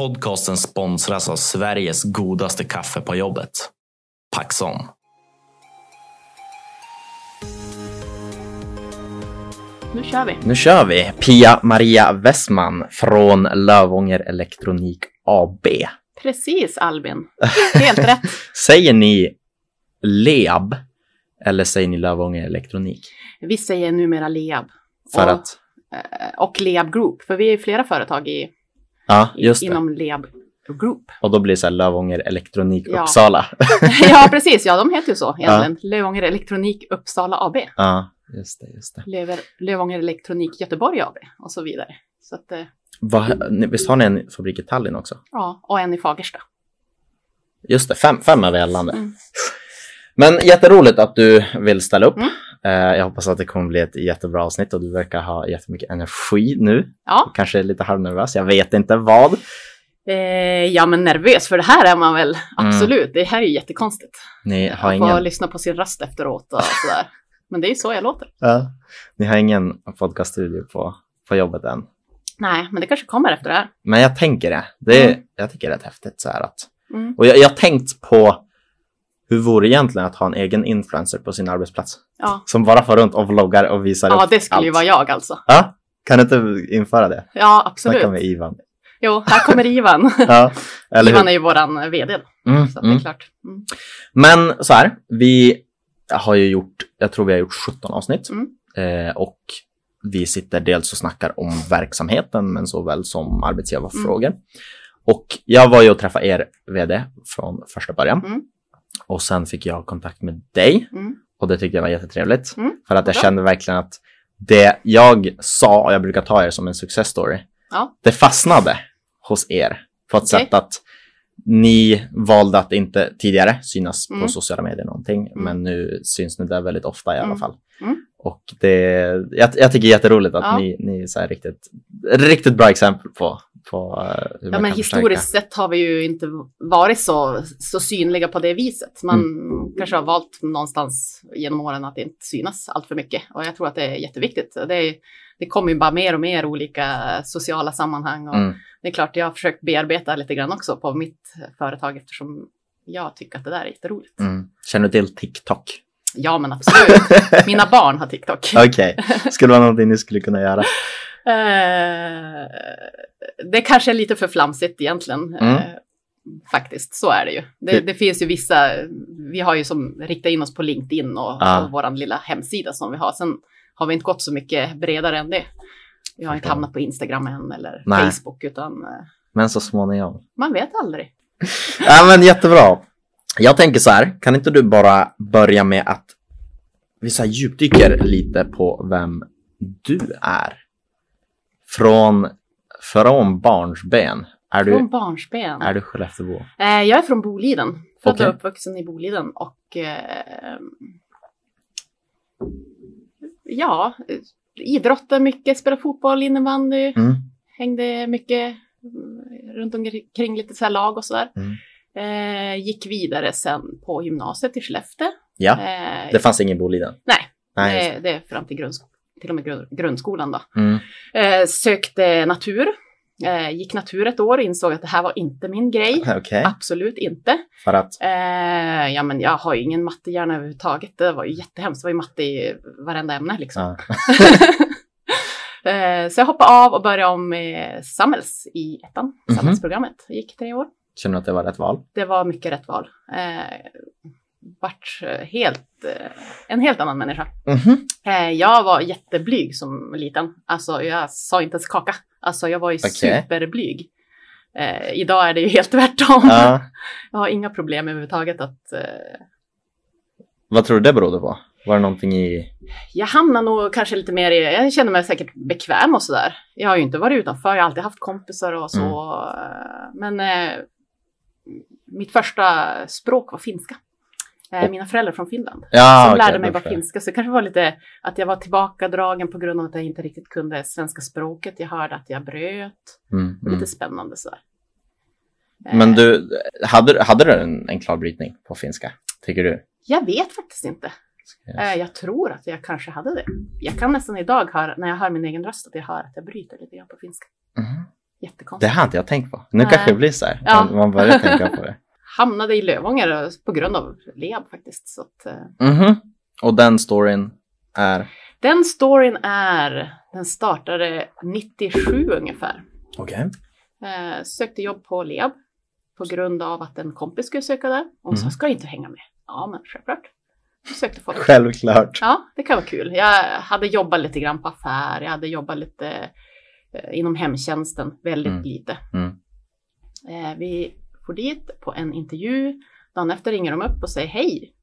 Podcasten sponsras av Sveriges godaste kaffe på jobbet. Paxson. Nu kör vi. Nu kör vi! Pia Maria Westman från Lövånger Elektronik AB. Precis Albin. Helt rätt. Säger ni LEAB eller säger ni Lövånger Elektronik? Vi säger numera LEAB. För och, att, eh, och LEAB Group, för vi är flera företag i, ja just det. inom LEAB Group. Och då blir det så här Lövånger Elektronik Ja. Uppsala. ja, precis. Ja, de heter ju så egentligen. Lövånger Elektronik Uppsala AB. ja, just det, just det. Löver, Lövånger Elektronik Göteborg AB och så vidare. Så att, eh, ni- visst har ni en fabrik i Tallinn också? ja, och en i Fagersta. Just det, fem, fem över hela landet. Mm. Men jätteroligt att du vill ställa upp. Mm. Eh, jag hoppas att det kommer bli ett jättebra avsnitt och du verkar ha jättemycket energi nu. Ja, Kanske lite halvnervös, jag vet inte vad. eh, ja, men nervös för det här är man väl absolut. Det här är ju jättekonstigt. Ni har Att ingen, lyssna på sin röst efteråt och sådär. Men det är ju så jag låter. ja, ni har ingen podcaststudio på, på jobbet än. Nej, men det kanske kommer efter det här. Men jag tänker det. det är, Mm. Jag tycker det är rätt häftigt så här att. Mm. Och jag har tänkt på hur vore egentligen att ha en egen influencer på sin arbetsplats? Ja, Som bara får runt och vloggar och visar ja upp det skulle ju allt. vara jag alltså. Ja, kan du inte införa det? Ja, Snacka absolut. med Ivan. Jo, här kommer Ivan. Ja, eller Ivan hur? är ju våran vd. Mm, Så att det mm. är klart. Mm. Men så här, vi har ju gjort, jag tror vi har gjort 17 avsnitt. Mm. Eh, och vi sitter dels och snackar om verksamheten men såväl som arbetsgivarfrågor. Mm. Och jag var ju och träffade er vd från första början. Mm. Och sen fick jag kontakt med dig Mm. och det tyckte jag var jättetrevligt. Mm, För att jag bra. kände verkligen att det jag sa, och jag brukar ta er som en success story, Ja. det fastnade hos er på ett Okej. sätt att ni valde att inte tidigare synas på Mm. sociala medier någonting, men nu syns ni där väldigt ofta i alla Mm. fall. Och det, jag, jag tycker det är jätteroligt att Ja. ni, ni är riktigt, riktigt bra exempel på, på eh, hur Ja, man men kan historiskt förstärka. sett har vi ju inte varit så, så synliga på det viset. Man Mm. kanske har valt någonstans genom åren att inte synas allt för mycket. Och jag tror att det är jätteviktigt. Det, är, det kommer ju bara mer och mer olika sociala sammanhang. Och Mm. Det är klart, jag har försökt bearbeta lite grann också på mitt företag eftersom jag tycker att det där är jätteroligt. Mm. Känner du till TikTok? Ja, men absolut. Mina barn har TikTok. Okej, skulle vara någonting ni skulle kunna göra. Eh, det kanske är lite för flamsigt egentligen. Mm. Eh, faktiskt, så är det ju. Det, Det- finns ju vissa, vi har ju som riktat in oss på LinkedIn och, Ja. och vår lilla hemsida som vi har. Sen har vi inte gått så mycket bredare än det. Vi har inte hamnat på Instagram än eller Nej. Facebook, utan eh, Men så småningom. man vet aldrig. Ja, men jättebra. Jag tänker så här, kan inte du bara börja med att vi så här djupdyker lite på vem du är? Från, från barnsben. Är du, Från barnsben. är du Skelleftebo? Eh, jag är från Boliden. Född Okej. och uppvuxen i Boliden och eh, ja, idrottade mycket, spelade fotboll, innebandy, Mm. hängde mycket mm, runt omkring lite så här lag och sådär. Mm. Eh, gick vidare sen på gymnasiet i Skellefteå. Ja, Eh, det fanns ingen Boliden. nej, Nej, det, det är fram till, grundsk- till och med grund- grundskolan då. Mm. Eh, sökte natur, eh, gick natur ett år, insåg att det här var inte min grej. Okej, Absolut inte. för att, Eh, ja, men jag har ju ingen mattehjärna överhuvudtaget. Det var ju jättehemskt. Det var ju matte i varenda ämne liksom. ja. eh, så jag hoppade av och började om med Samhälls i ettan, Mhm. Samhällsprogrammet. Det gick tre år. Känner du att det var rätt val? Det var mycket rätt val. Eh, vart eh, helt, eh, en helt annan människa. Mhm. Eh, jag var jätteblyg som liten. Alltså jag sa inte ens kaka. Alltså jag var ju Okej. superblyg. Eh, idag är det ju helt tvärtom. Ja. Jag har inga problem överhuvudtaget att eh, Vad tror du det berodde på? Var det någonting i... Jag hamnar nog kanske lite mer i, jag känner mig säkert bekväm och sådär. Jag har ju inte varit utanför, jag har alltid haft kompisar och så. eh, Men eh, mitt första språk var finska. Eh, Mina föräldrar från Finland. Ja, som okej, lärde mig jag. finska. Så det kanske var lite att jag var tillbakadragen på grund av att jag inte riktigt kunde svenska språket. Jag hörde att jag bröt. Mm, mm. lite spännande sådär. Men Eh, du, hade, hade du en, en klar brytning på finska? Tycker du? Jag vet faktiskt inte. Eh, Jag tror att jag kanske hade det. Jag kan nästan idag höra, när jag hör min egen röst, att jag hör att jag bryter lite grann på finska. Mhm. Det Jättekonstigt. har inte jag tänkt på. Nu Nej. kanske det blir så här. Ja. Man, man börjar tänka på det. Hamnade i Lövånger på grund av Leab faktiskt. Så att, eh, Mhm. Och den storyn är? den storyn är, den startade 97 ungefär. Okej. Eh, sökte jobb på Leab på grund av att en kompis skulle söka där. Och så Mm. ska inte hänga med. Ja, men självklart. Sökte folk. Självklart. Ja, det kan vara kul. Jag hade jobbat lite grann på affär, jag hade jobbat lite eh, inom hemtjänsten, väldigt Mm. lite. Mm. Eh, vi får dit på en intervju. Dagen efter ringer de upp och säger hej.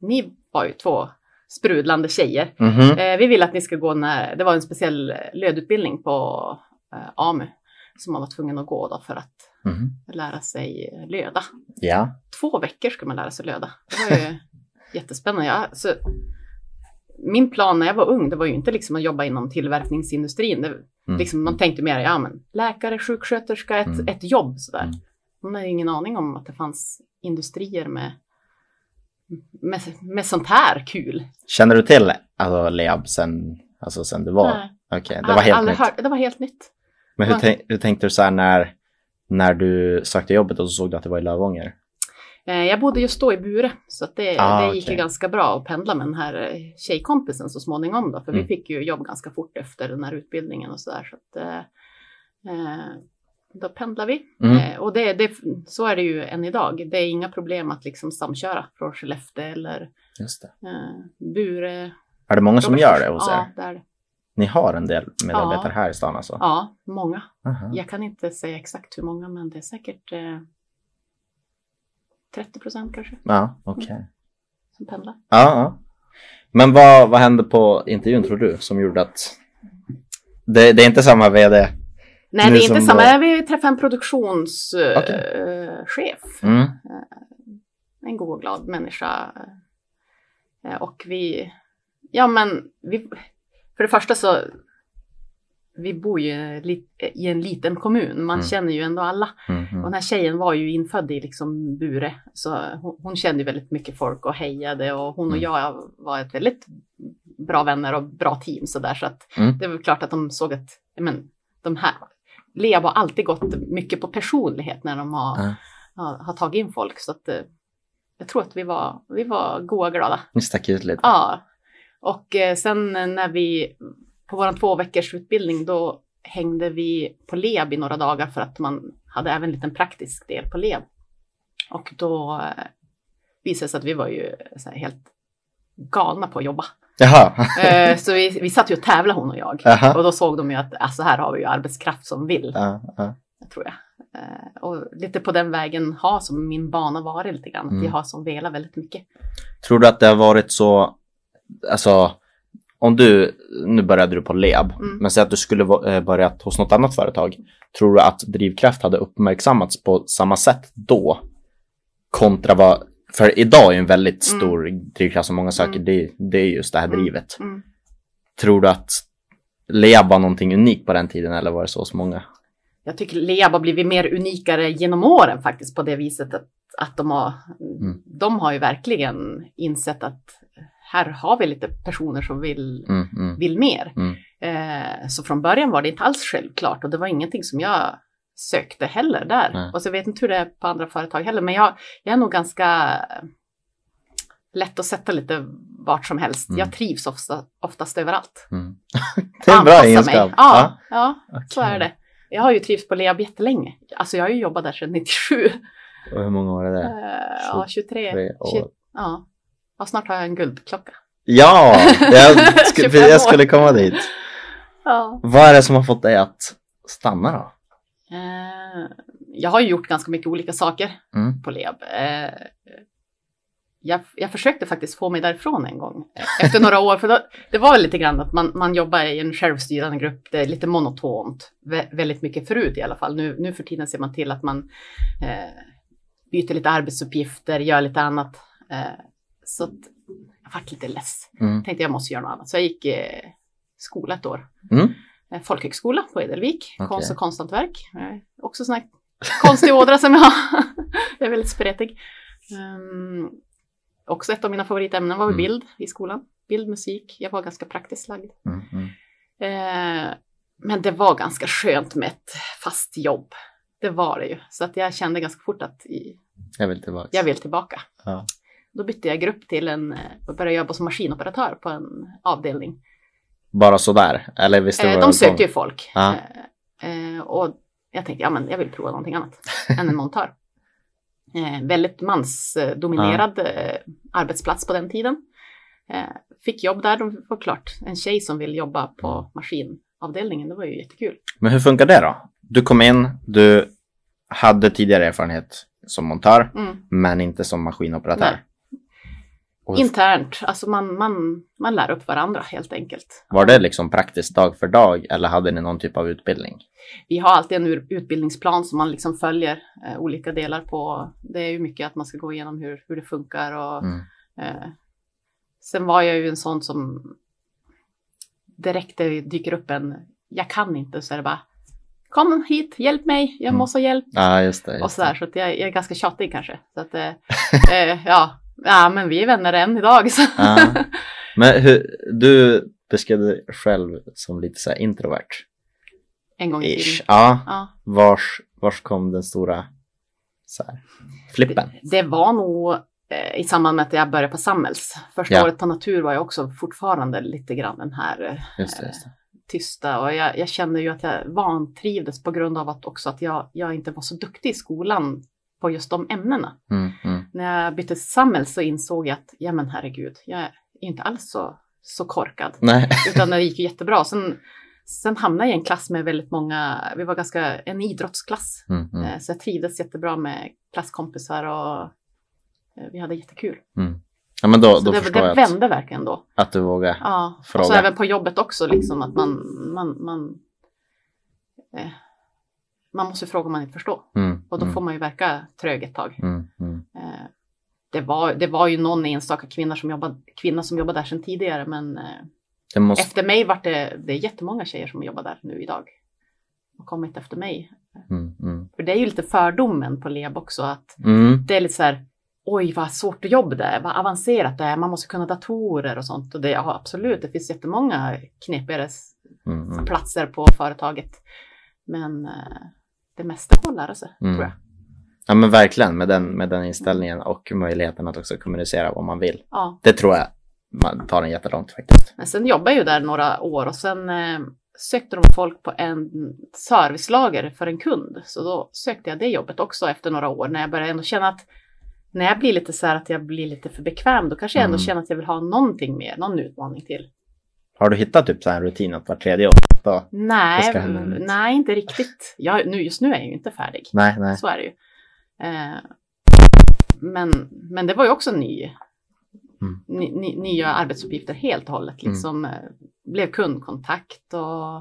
Ni var ju två sprudlande tjejer. Mhm. Eh, vi vill att ni ska gå när, det var en speciell lödutbildning på eh, AMU som man var tvungen att gå då för att Mhm. lära sig löda. Ja. Två veckor ska man lära sig löda. Det var ju jättespännande. Jag, så, min plan när jag var ung, det var ju inte liksom att jobba inom tillverkningsindustrin. Det, Mm. liksom, man tänkte mer, ja men läkare, sjuksköterska, ett, Mm. ett jobb sådär. Mm. Man hade ju ingen aning om att det fanns industrier med, med, med sånt här kul. Känner du till alltså, Leab sen, alltså, sen du var? Nej. Okej, det var helt nytt. hört- det var helt nytt. Men hur, tänk, hur tänkte du så här när, när du sökte jobbet och så såg du att det var i Lövånger? Eh, Jag bodde just då i Bure, så det, Ah, det gick okej. ju ganska bra att pendla med den här eh, tjejkompisen så småningom då, för Mm. vi fick ju jobb ganska fort efter den här utbildningen och sådär. Så att, eh, eh, då pendlar vi. Mm. Eh, och det, det, så är det ju än idag. Det är inga problem att liksom samköra från Skellefteå eller eh, Bure. Är det många som gör det hos Ja, er? det är det. Ni har en del medarbetare Ja. här i stan alltså? Ja, många. Aha. Jag kan inte säga exakt hur många, men det är säkert 30 procent kanske Ja, okej. som pendlar. Ja, ja. Men vad, vad hände på intervjun tror du som gjorde att det, det är inte samma vd? Nej, det är inte samma. var- Vi träffade en produktionschef. Okej. chef. Mm. En god och glad människa. Eh, Och vi, ja men, vi, för det första så, vi bor ju i en liten kommun. Man Mm. känner ju ändå alla. Mm, Och den här tjejen var ju infödd i liksom Bure. Så hon, hon kände ju väldigt mycket folk och hejade. Och hon och Mm. jag var ett väldigt bra vänner och bra team sådär. Så att Mm. det var klart att de såg att, men de här, Leab har alltid gått mycket på personlighet när de har, har, har tagit in folk. Så att eh, jag tror att vi var, vi var goa och glada. Ni stack ut lite? Ja. Och eh, sen när vi, på vår två veckors utbildning, då hängde vi på LEB i några dagar för att man hade även en liten praktisk del på LEB. Och då eh, visade det sig att vi var ju helt galna på att jobba. Jaha. Eh, så vi, vi satt ju och tävlade hon och jag. Aha. Och då såg de ju att alltså, här har vi ju arbetskraft som vill, Ja, ja. tror jag. Eh, och lite på den vägen har som min bana varit lite grann. Mm. vi har som velat väldigt mycket. Tror du att det har varit så, alltså om du, nu började du på Leab, Mm. men säg att du skulle eh, börjat hos något annat företag. Tror du att drivkraft hade uppmärksammats på samma sätt då? Kontra vad, för idag är en väldigt Mm. stor drivkraft som många söker, Mm. det, det är just det här Mm. drivet. Mm. Tror du att Leab var någonting unikt på den tiden eller var det så hos många? Jag tycker Leab har blivit mer unikare genom åren faktiskt på det viset att, att de, har, Mm. de har ju verkligen insett att här har vi lite personer som vill, Mm, mm, vill mer. Mm. Eh, så från början var det inte alls självklart och det var ingenting som jag sökte heller där. Nej. Och så vet inte hur det är på andra företag heller, men jag, jag är nog ganska lätt att sätta lite vart som helst. Mm. Jag trivs ofta, oftast överallt. mm. det är en bra egenskap. mig. Ja, ja, så okej. är det. Jag har ju trivts på Leab jättelänge. Alltså jag har ju jobbat där sedan 97. Och hur många år är det? Ja, 23. Tre år. 20, ja. Ja, snart har jag en guldklocka. Ja, jag, sk- 25 år. jag skulle komma dit. Ja. Vad är det som har fått dig att stanna då? Eh, jag har ju gjort ganska mycket olika saker Mm. på Leab. Eh, jag, jag försökte faktiskt få mig därifrån en gång eh, efter några år. För då, det var lite grann att man, man jobbar i en självstyrande grupp. Det är lite monotont. Vä väldigt mycket förut i alla fall. Nu, nu för tiden ser man till att man eh, byter lite arbetsuppgifter, gör lite annat. Eh, så jag vart lite less. Mm. Tänkte jag måste göra något annat. Så jag gick eh, skola ett år. Mm. Eh, folkhögskola på Edelvik, Okej. konst och konsthantverk. Eh, också sån här konstig ådra som jag har. jag är väldigt spretig. Um, också ett av mina favoritämnen var Mm. bild i skolan. Bild, musik. Jag var ganska praktiskt lagd. Mm. Mm. Eh, men det var ganska skönt med ett fast jobb. Det var det ju. Så att jag kände ganska fort att i, Jag vill tillbaka. jag vill tillbaka. Ja. Då bytte jag grupp till en, eh, och började jobba som maskinoperatör på en avdelning. Bara sådär? Eller visste Eh, de sökte ju folk. Ja. Eh, och jag tänkte, ja men jag vill prova någonting annat än en montör. Eh, väldigt mansdominerad eh, arbetsplats på den tiden. Eh, fick jobb där, de var klart en tjej som vill jobba på maskinavdelningen, det var ju jättekul. Men hur funkar det då? Du kom in, du hade tidigare erfarenhet som montör, Mm. men inte som maskinoperatör. Nej. Och Internt, alltså man, man, man lär upp varandra helt enkelt. var det liksom praktiskt dag för dag eller hade ni någon typ av utbildning? Vi har alltid en utbildningsplan som man liksom följer eh, olika delar på. Det är ju mycket att man ska gå igenom hur, hur det funkar och Mm. eh, sen var jag ju en sån som direkt det dyker upp en, jag kan inte, så är det bara kom hit, hjälp mig, jag Mm. måste ha hjälp Ja, just det. Just och sådär. Så att jag, jag är ganska tjatig kanske. Så att, eh, eh, ja. Ja, men vi är vänner än idag. Så. Ja. Men hur, du beskrev dig själv som lite så introvert. en gång i tiden. Ja, Ja. vars, vars kom den stora så här, flippen? Det var nog eh, i samband med att jag började på Sammels. Första Ja. året på natur var jag också fortfarande lite grann den här eh, Just det, just det. tysta och jag, jag kände ju att jag vantrivdes på grund av att också att jag, jag inte var så duktig i skolan på just de ämnena. Mm, mm. När jag bytte Sammels så insåg jag att, ja men herregud, jag är inte alls så, så korkad. Nej. Utan det gick jättebra. Sen, sen hamnade jag i en klass med väldigt många, vi var ganska, en idrottsklass. Mm, mm, Eh, Så jag trivdes jättebra med klasskompisar och eh, vi hade jättekul. mm. Ja, men då, Så då det, det jag att, vände verkligen då. att du vågar. Ja, och Fråga. så även på jobbet också liksom att man, man, man, eh, man måste fråga om man inte förstår. Mm, Och då mm, får man ju verka trög ett tag. mm, mm. Eh, det, var, det var ju någon enstaka kvinna som jobbade, kvinna som jobbade där sedan tidigare men eh, måste, efter mig vart det, det är jättemånga tjejer som jobbar där nu idag. Och kommit efter mig. mm, mm. För det är ju lite fördomen på LEB också att det är lite så här, oj vad svårt jobb det är, vad avancerat det är, man måste kunna datorer och sånt. Och det, ja absolut, det finns jättemånga knepigare mm, mm. platser på företaget. Men eh, det mesta lära sig, Mm. tror jag. Ja men verkligen med den, med den inställningen och möjligheten att också kommunicera vad man vill. Ja. Det tror jag man tar en jättelångt faktiskt. Men sen jobbade jag ju där några år och sen eh, sökte de folk på en servicelager för en kund. Så då sökte jag det jobbet också efter några år när jag började ändå känna att när jag blir lite så här att jag blir lite för bekväm, då kanske jag ändå Mm. känner att jag vill ha någonting mer, någon utmaning till. Har du hittat typ så här en rutin att var tredje år? Det Nej, ska hända nytt. nej inte riktigt. Jag, nu, just nu är jag ju inte färdig. Nej, nej. Så är det ju. Eh, men, men det var ju också ny, Mm. ny, ny, nya arbetsuppgifter helt och hållet. Liksom, eh, blev kundkontakt och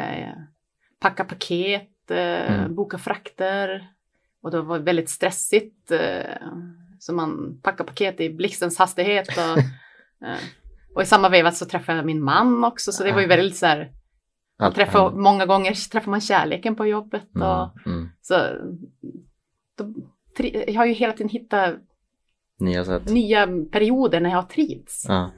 eh, packa paket, eh, Mm. boka frakter. Och det var väldigt stressigt. Eh, så man packar paket i blixtens hastighet. Och, och i samma veva så träffade jag min man också. Så det var ju väldigt så här, Allt träffa, händer. många gånger träffar man kärleken på jobbet. Och, Mm, mm. så då, tri- jag har ju hela tiden hittat Nya sätt. nya perioder när jag har trivts. Ja.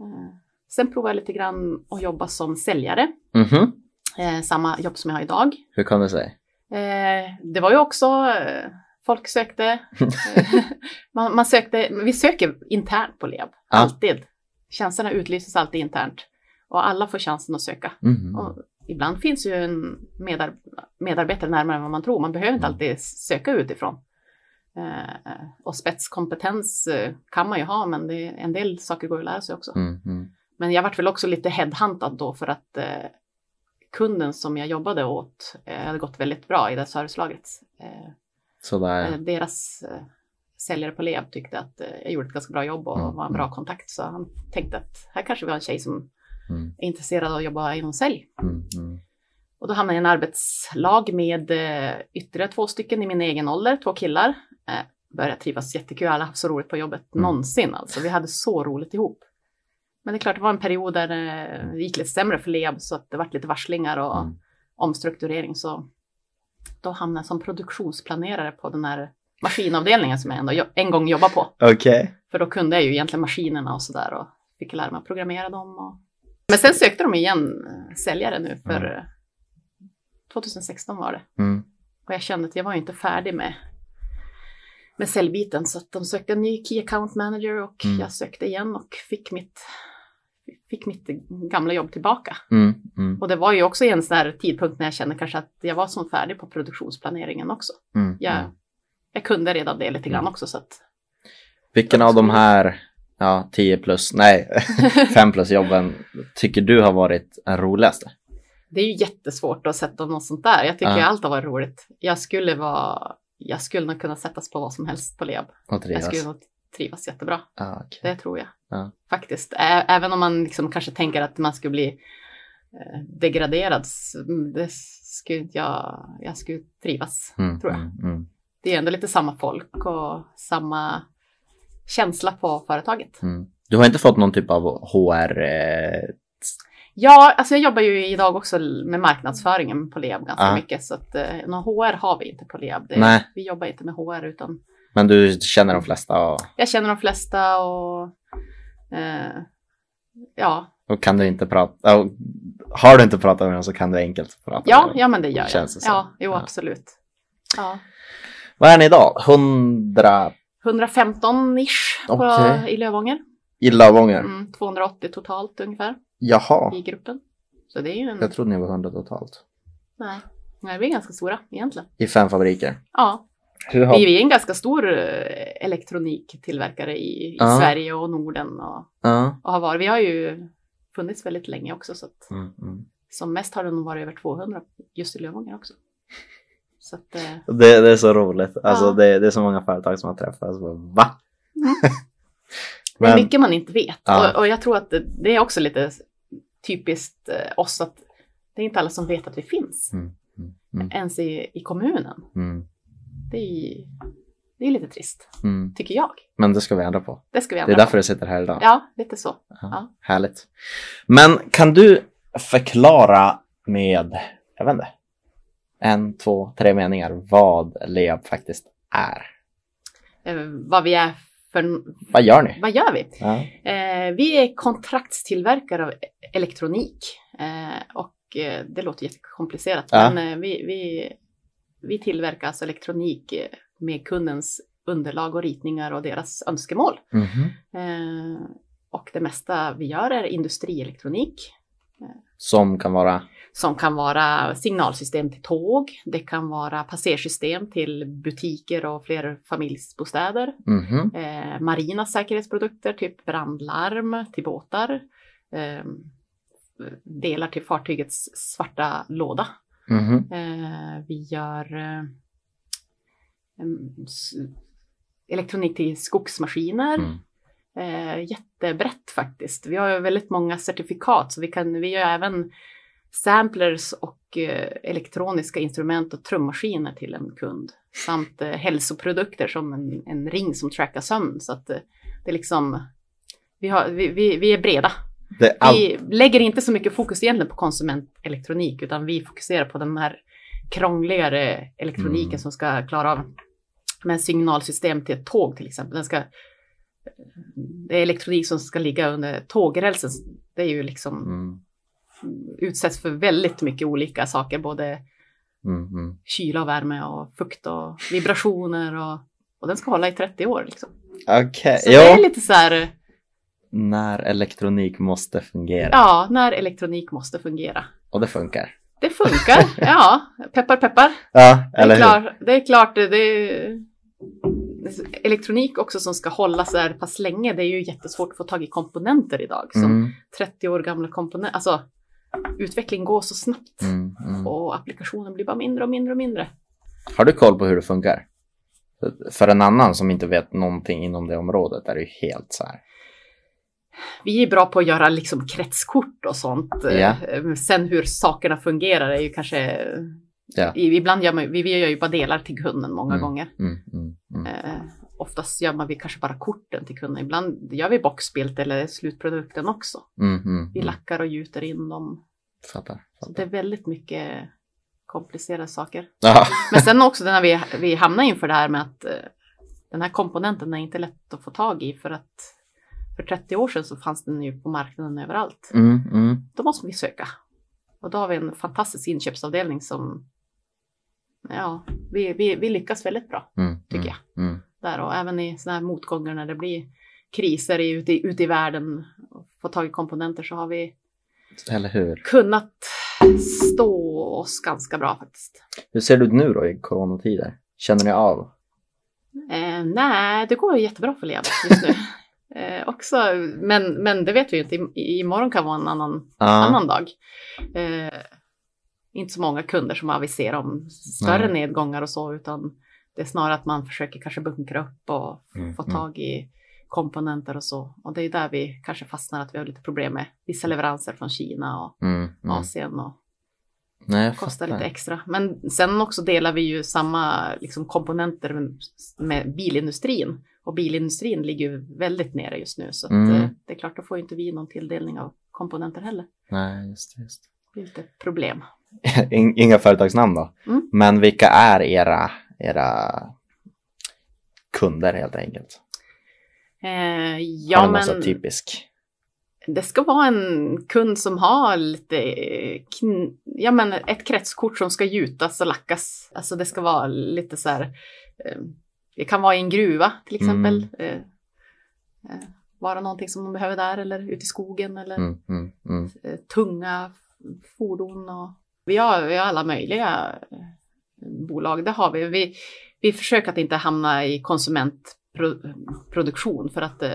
Eh, Sen provade jag lite grann att jobba som säljare. Mhm. Eh, samma jobb som jag har idag. Hur kom det sig? Eh, det var ju också, eh, folk sökte. Man, man sökte, vi söker internt på LEB. Ja. Alltid. Tjänsterna utlyses alltid internt. Och alla får chansen att söka. Mhm. Och ibland finns ju en medar medarbetare närmare än vad man tror. Man behöver inte Mm. alltid söka utifrån. Eh, och spetskompetens eh, kan man ju ha, men det, en del saker går att lära sig också. Mm, mm. Men jag vart väl också lite headhuntad då för att eh, kunden som jag jobbade åt eh, hade gått väldigt bra i det servicelaget. Eh, Sådär. eh, deras eh, säljare på LEV tyckte att jag gjorde ett ganska bra jobb och Mm, var en bra kontakt. Så han tänkte att här kanske vi har en tjej som Mm, är intresserad av att jobba inom sälj. mm, mm. Och då hamnade jag i en arbetslag med eh, ytterligare två stycken i min egen ålder, två killar. Eh, började trivas jättekul, alla haft så roligt på jobbet Mm. någonsin alltså. Vi hade så roligt ihop. Men det är klart, det var en period där eh, det gick lite sämre för Leab så att det var lite varslingar och Mm. omstrukturering. Så då hamnade jag som produktionsplanerare på den här maskinavdelningen som jag ändå en gång jobbade på. Okej. För då kunde jag ju egentligen maskinerna och sådär och fick lära mig att programmera dem. Och Men sen sökte de igen eh, säljare nu för Mm. eh, 2016 var det. Mm. Och jag kände att jag var inte färdig med, med säljbiten så att de sökte en ny Key Account Manager och Mm. jag sökte igen och fick mitt, fick mitt gamla jobb tillbaka. Mm. Mm. Och det var ju också en sån här tidpunkt när jag kände kanske att jag var som färdig på produktionsplaneringen också. Mm. Jag, jag kunde redan det lite grann också så att Vilken av de här ja, 10 plus, nej, 5 plus jobben tycker du har varit den roligaste? det är ju jättesvårt att sätta något sånt där. Jag tycker Ja. allt har varit roligt. Jag skulle vara, jag skulle nog kunna sättas på vad som helst på Leab. Och Jag trivas? skulle nog trivas jättebra. Ja, okej. Det tror jag. Ja. Faktiskt. Ä- även om man liksom kanske tänker att man skulle bli eh, degraderad. Det skulle jag, jag skulle trivas, Mm, tror jag. mm, mm, Det är ändå lite samma folk och samma känsla på företaget. mm. Du har inte fått någon typ av HR? Eh, Ja, alltså jag jobbar ju idag också med marknadsföringen på Leab ganska Ja. mycket. Så att eh, någon HR har vi inte på Leab. Det, Nej. Vi jobbar inte med HR utan men du känner de flesta och, jag känner de flesta och eh, ja, och kan du inte prata? och har du inte pratat med dem så kan du enkelt prata ja, med dem. ja men det gör jag. Känns det som. ja, jo Ja. absolut. Ja. Vad är ni idag? 100 115-ish på- Okej. i Lövånger. i Lövånger? Mm, 280 totalt ungefär Jaha, i gruppen. Så det är ju en... jag trodde ni var 100 totalt. Nej, nej, vi är ganska stora egentligen. I fem fabriker. Ja, Hur har... vi är en ganska stor eh, elektroniktillverkare i, i Ja. Sverige och Norden och, Ja. och har varit. Vi har ju funnits väldigt länge också så att Mm, mm. som mest har det nog varit över 200 just i Lövånger också. Så att, eh, Det, det är så roligt. Alltså Ja. det, det är så många företag som har träffats. Va? Mm. det är Men, mycket man inte vet. Ja. Och, och jag tror att det, det är också lite typiskt eh, oss att det är inte alla som vet att vi finns. Mm, mm, mm. Ens i, i kommunen. mm, Det är, det är lite trist, mm. tycker jag. Men det ska vi ändra på. Det ska vi Det är ändra därför du sitter här idag. Ja, lite så. ja. Härligt. Men kan du förklara med, jag vet inte, en, två, tre meningar vad LEAB faktiskt är? Eh, vad vi är för... Vad gör ni? Vad gör vi? Ja. Eh, vi är kontraktstillverkare av elektronik. Eh, och det låter jättekomplicerat. Ja. Men vi, vi, vi tillverkar alltså elektronik med kundens underlag och ritningar och deras önskemål. Mhm. Eh, och det mesta vi gör är industrielektronik. Som kan vara, Som kan vara signalsystem till tåg. Det kan vara passersystem till butiker och flerfamiljsbostäder. mhm, Eh, marina säkerhetsprodukter, typ brandlarm till båtar. Eh, delar till fartygets svarta låda. mhm, Eh, vi gör eh, elektronik till skogsmaskiner. mm. Eh, jättebrett faktiskt. Vi har ju väldigt många certifikat så vi, kan, vi gör även samplers och eh, elektroniska instrument och trummaskiner till en kund. Samt eh, hälsoprodukter som en, en ring som trackar sömn. Så att eh, det är liksom, vi, har, vi, vi, vi är breda. Är allt. Vi lägger inte så mycket fokus egentligen på konsumentelektronik utan vi fokuserar på den här krångligare elektroniken Mm. som ska klara av med signalsystem till ett tåg till exempel. Den ska, det är elektronik som ska ligga under tågrälsen. Det är ju liksom Mm, utsätts för väldigt mycket olika saker, både mm, mm. kyla och värme och fukt och vibrationer och, och den ska hålla i 30 år. Liksom. Okej, Så det är lite så här, När elektronik måste fungera. ja, när elektronik måste fungera. Och det funkar. Det funkar, ja. Peppar peppar. Ja, Det är, eller hur? det är klart, det, det är elektronik också som ska hålla så här pass länge. Det är ju jättesvårt att få tag i komponenter idag. Som Mm, 30 år gamla komponenter. Alltså, utveckling går så snabbt. mm, mm. Och applikationen blir bara mindre och mindre och mindre. Har du koll på hur det funkar? För en annan som inte vet någonting inom det området är det ju helt så här. Vi är bra på att göra liksom kretskort och sånt. Eh, Sen hur sakerna fungerar är ju kanske... Ja. Ibland gör man, vi, vi gör ju bara delar till kunden många Mm. gånger. Mm, mm, mm. Eh, oftast gör man vi kanske bara korten till kunden. Ibland gör vi boxbild eller slutprodukten också. Mm, mm, Vi lackar och gjuter in dem. Fattar. Så det fattar. är väldigt mycket komplicerade saker. Ja. Men sen också när vi, vi hamnar inför det här med att eh, den här komponenten är inte lätt att få tag i för att för 30 år sedan så fanns den ju på marknaden överallt. Mm, mm. Då måste vi söka. Och då har vi en fantastisk inköpsavdelning som, ja, vi, vi, vi lyckas väldigt bra Mm, Tycker mm, Mm. där och även i sådana här motgångar när det blir kriser i- ute, ute i världen och få tag i komponenter så har vi kunnat stå oss ganska bra faktiskt. Hur ser det ut nu då i coronatider? Känner ni av? Eh, nej, det går jättebra för Leab just nu. eh, också, men, men det vet vi ju inte. Imorgon kan vara en annan, Ja. annan dag. Eh, inte så många kunder som aviserar om större Nej. nedgångar och så, utan det är snarare att man försöker kanske bunkra upp och Mm, få mm. tag i komponenter och så. Och det är där vi kanske fastnar, att vi har lite problem med vissa leveranser från Kina och Mm, mm. Asien och Nej, kostar lite extra. Men sen också delar vi ju samma liksom, komponenter med, bilindustrin. Och bilindustrin ligger ju väldigt nere just nu. Så Mm. eh, det är klart, då får inte vi någon tilldelning av komponenter heller. Nej, just det. Just Det är lite problem. Inga företagsnamn då. Mm. Men vilka är era, era kunder helt enkelt? Eh, ja, men typisk? det ska vara en kund som har lite, eh, kn- ja men ett kretskort som ska gjutas och lackas. Alltså det ska vara lite så här, eh, det kan vara i en gruva till exempel. Mm. Eh, eh, vara någonting som man behöver där eller ute i skogen eller Mm, mm, mm. eh, tunga fordon. Och... Vi, har, vi har alla möjliga eh, bolag, det har vi. Vi, vi försöker att inte hamna i konsumentproduktion för att eh,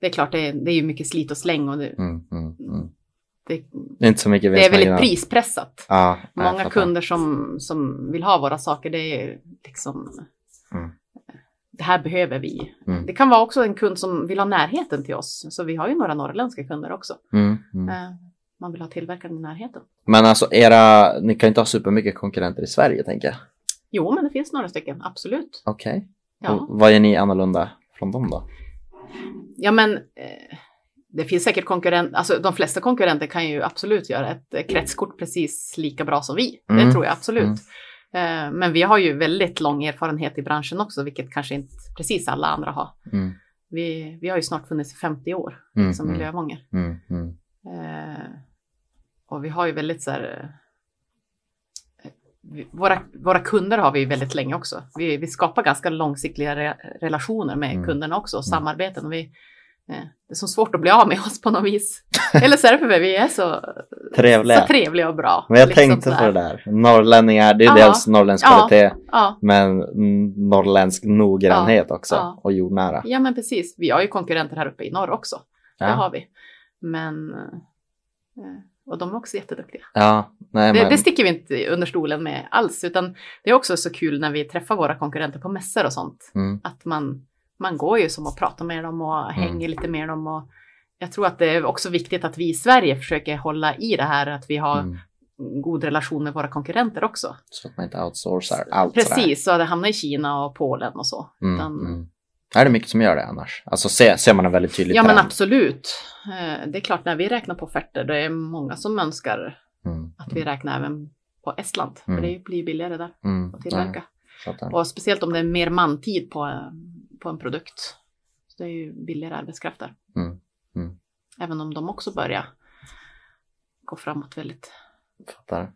det är klart, det är, det är ju mycket slit och släng och det, Mm, mm, mm. det, Det är inte så mycket det är väldigt vinstmarginal. prispressat. Ja, Många kunder som, som vill ha våra saker, det är liksom Mm. det här behöver vi. Mm. Det kan vara också en kund som vill ha närheten till oss. Så vi har ju några norrländska kunder också. Man vill ha tillverkaren i närheten. Men alltså era, ni kan inte ha supermycket konkurrenter i Sverige tänker jag. Jo, men det finns några stycken, absolut. Okej. Ja, Och Vad är ni annorlunda från dem då? ja men eh, det finns säkert konkurrent, alltså de flesta konkurrenter kan ju absolut göra ett eh, kretskort precis lika bra som vi. Mm. Det tror jag absolut. Mm. Eh, Men vi har ju väldigt lång erfarenhet i branschen också, vilket kanske inte precis alla andra har. Mm, Vi, vi har ju snart funnits i 50 år mm, som mm, Lövånger. mm, mm. Eh, och vi har ju väldigt så här... eh, Våra, våra kunder har vi väldigt länge också. Vi, vi skapar ganska långsiktiga re, relationer med Mm. kunderna också och samarbeten. Och vi, eh, det är så svårt att bli av med oss på något vis. Eller så är det för att vi är så Trevliga. så trevliga och bra. Men jag liksom tänkte på det där. Norrlänningar, det är Ja. dels norrländsk kvalitet, Ja, men mm, norrländsk noggrannhet också Ja. och jordnära. ja, men precis. Vi har ju konkurrenter här uppe i norr också. Det har vi. Men... eh, Och de är också jätteduktiga. ja nej Det, men. det sticker vi inte under stolen med alls, utan det är också så kul när vi träffar våra konkurrenter på mässor och sånt. Mm, Att man, man går ju som och pratar med dem och hänger lite med dem. Och jag tror att det är också viktigt att vi i Sverige försöker hålla i det här, att vi har mm. god relation med våra konkurrenter också. Så att man inte outsourcar allt sådär. Precis, så att det hamnar i Kina och Polen och så. Mm, Utan- mm. Är det mycket som gör det annars? Alltså ser, ser man en väldigt tydlig Ja men trend? absolut. Eh, Det är klart när vi räknar på offerter, det är många som önskar Mm, att vi räknar även på Estland. Mm. För det blir billigare där mm, att tillverka. ja. Och speciellt om det är mer mantid på, på en produkt. Så det är ju billigare arbetskraft där. Mm, mm. Även om de också börjar gå framåt väldigt. Fattar.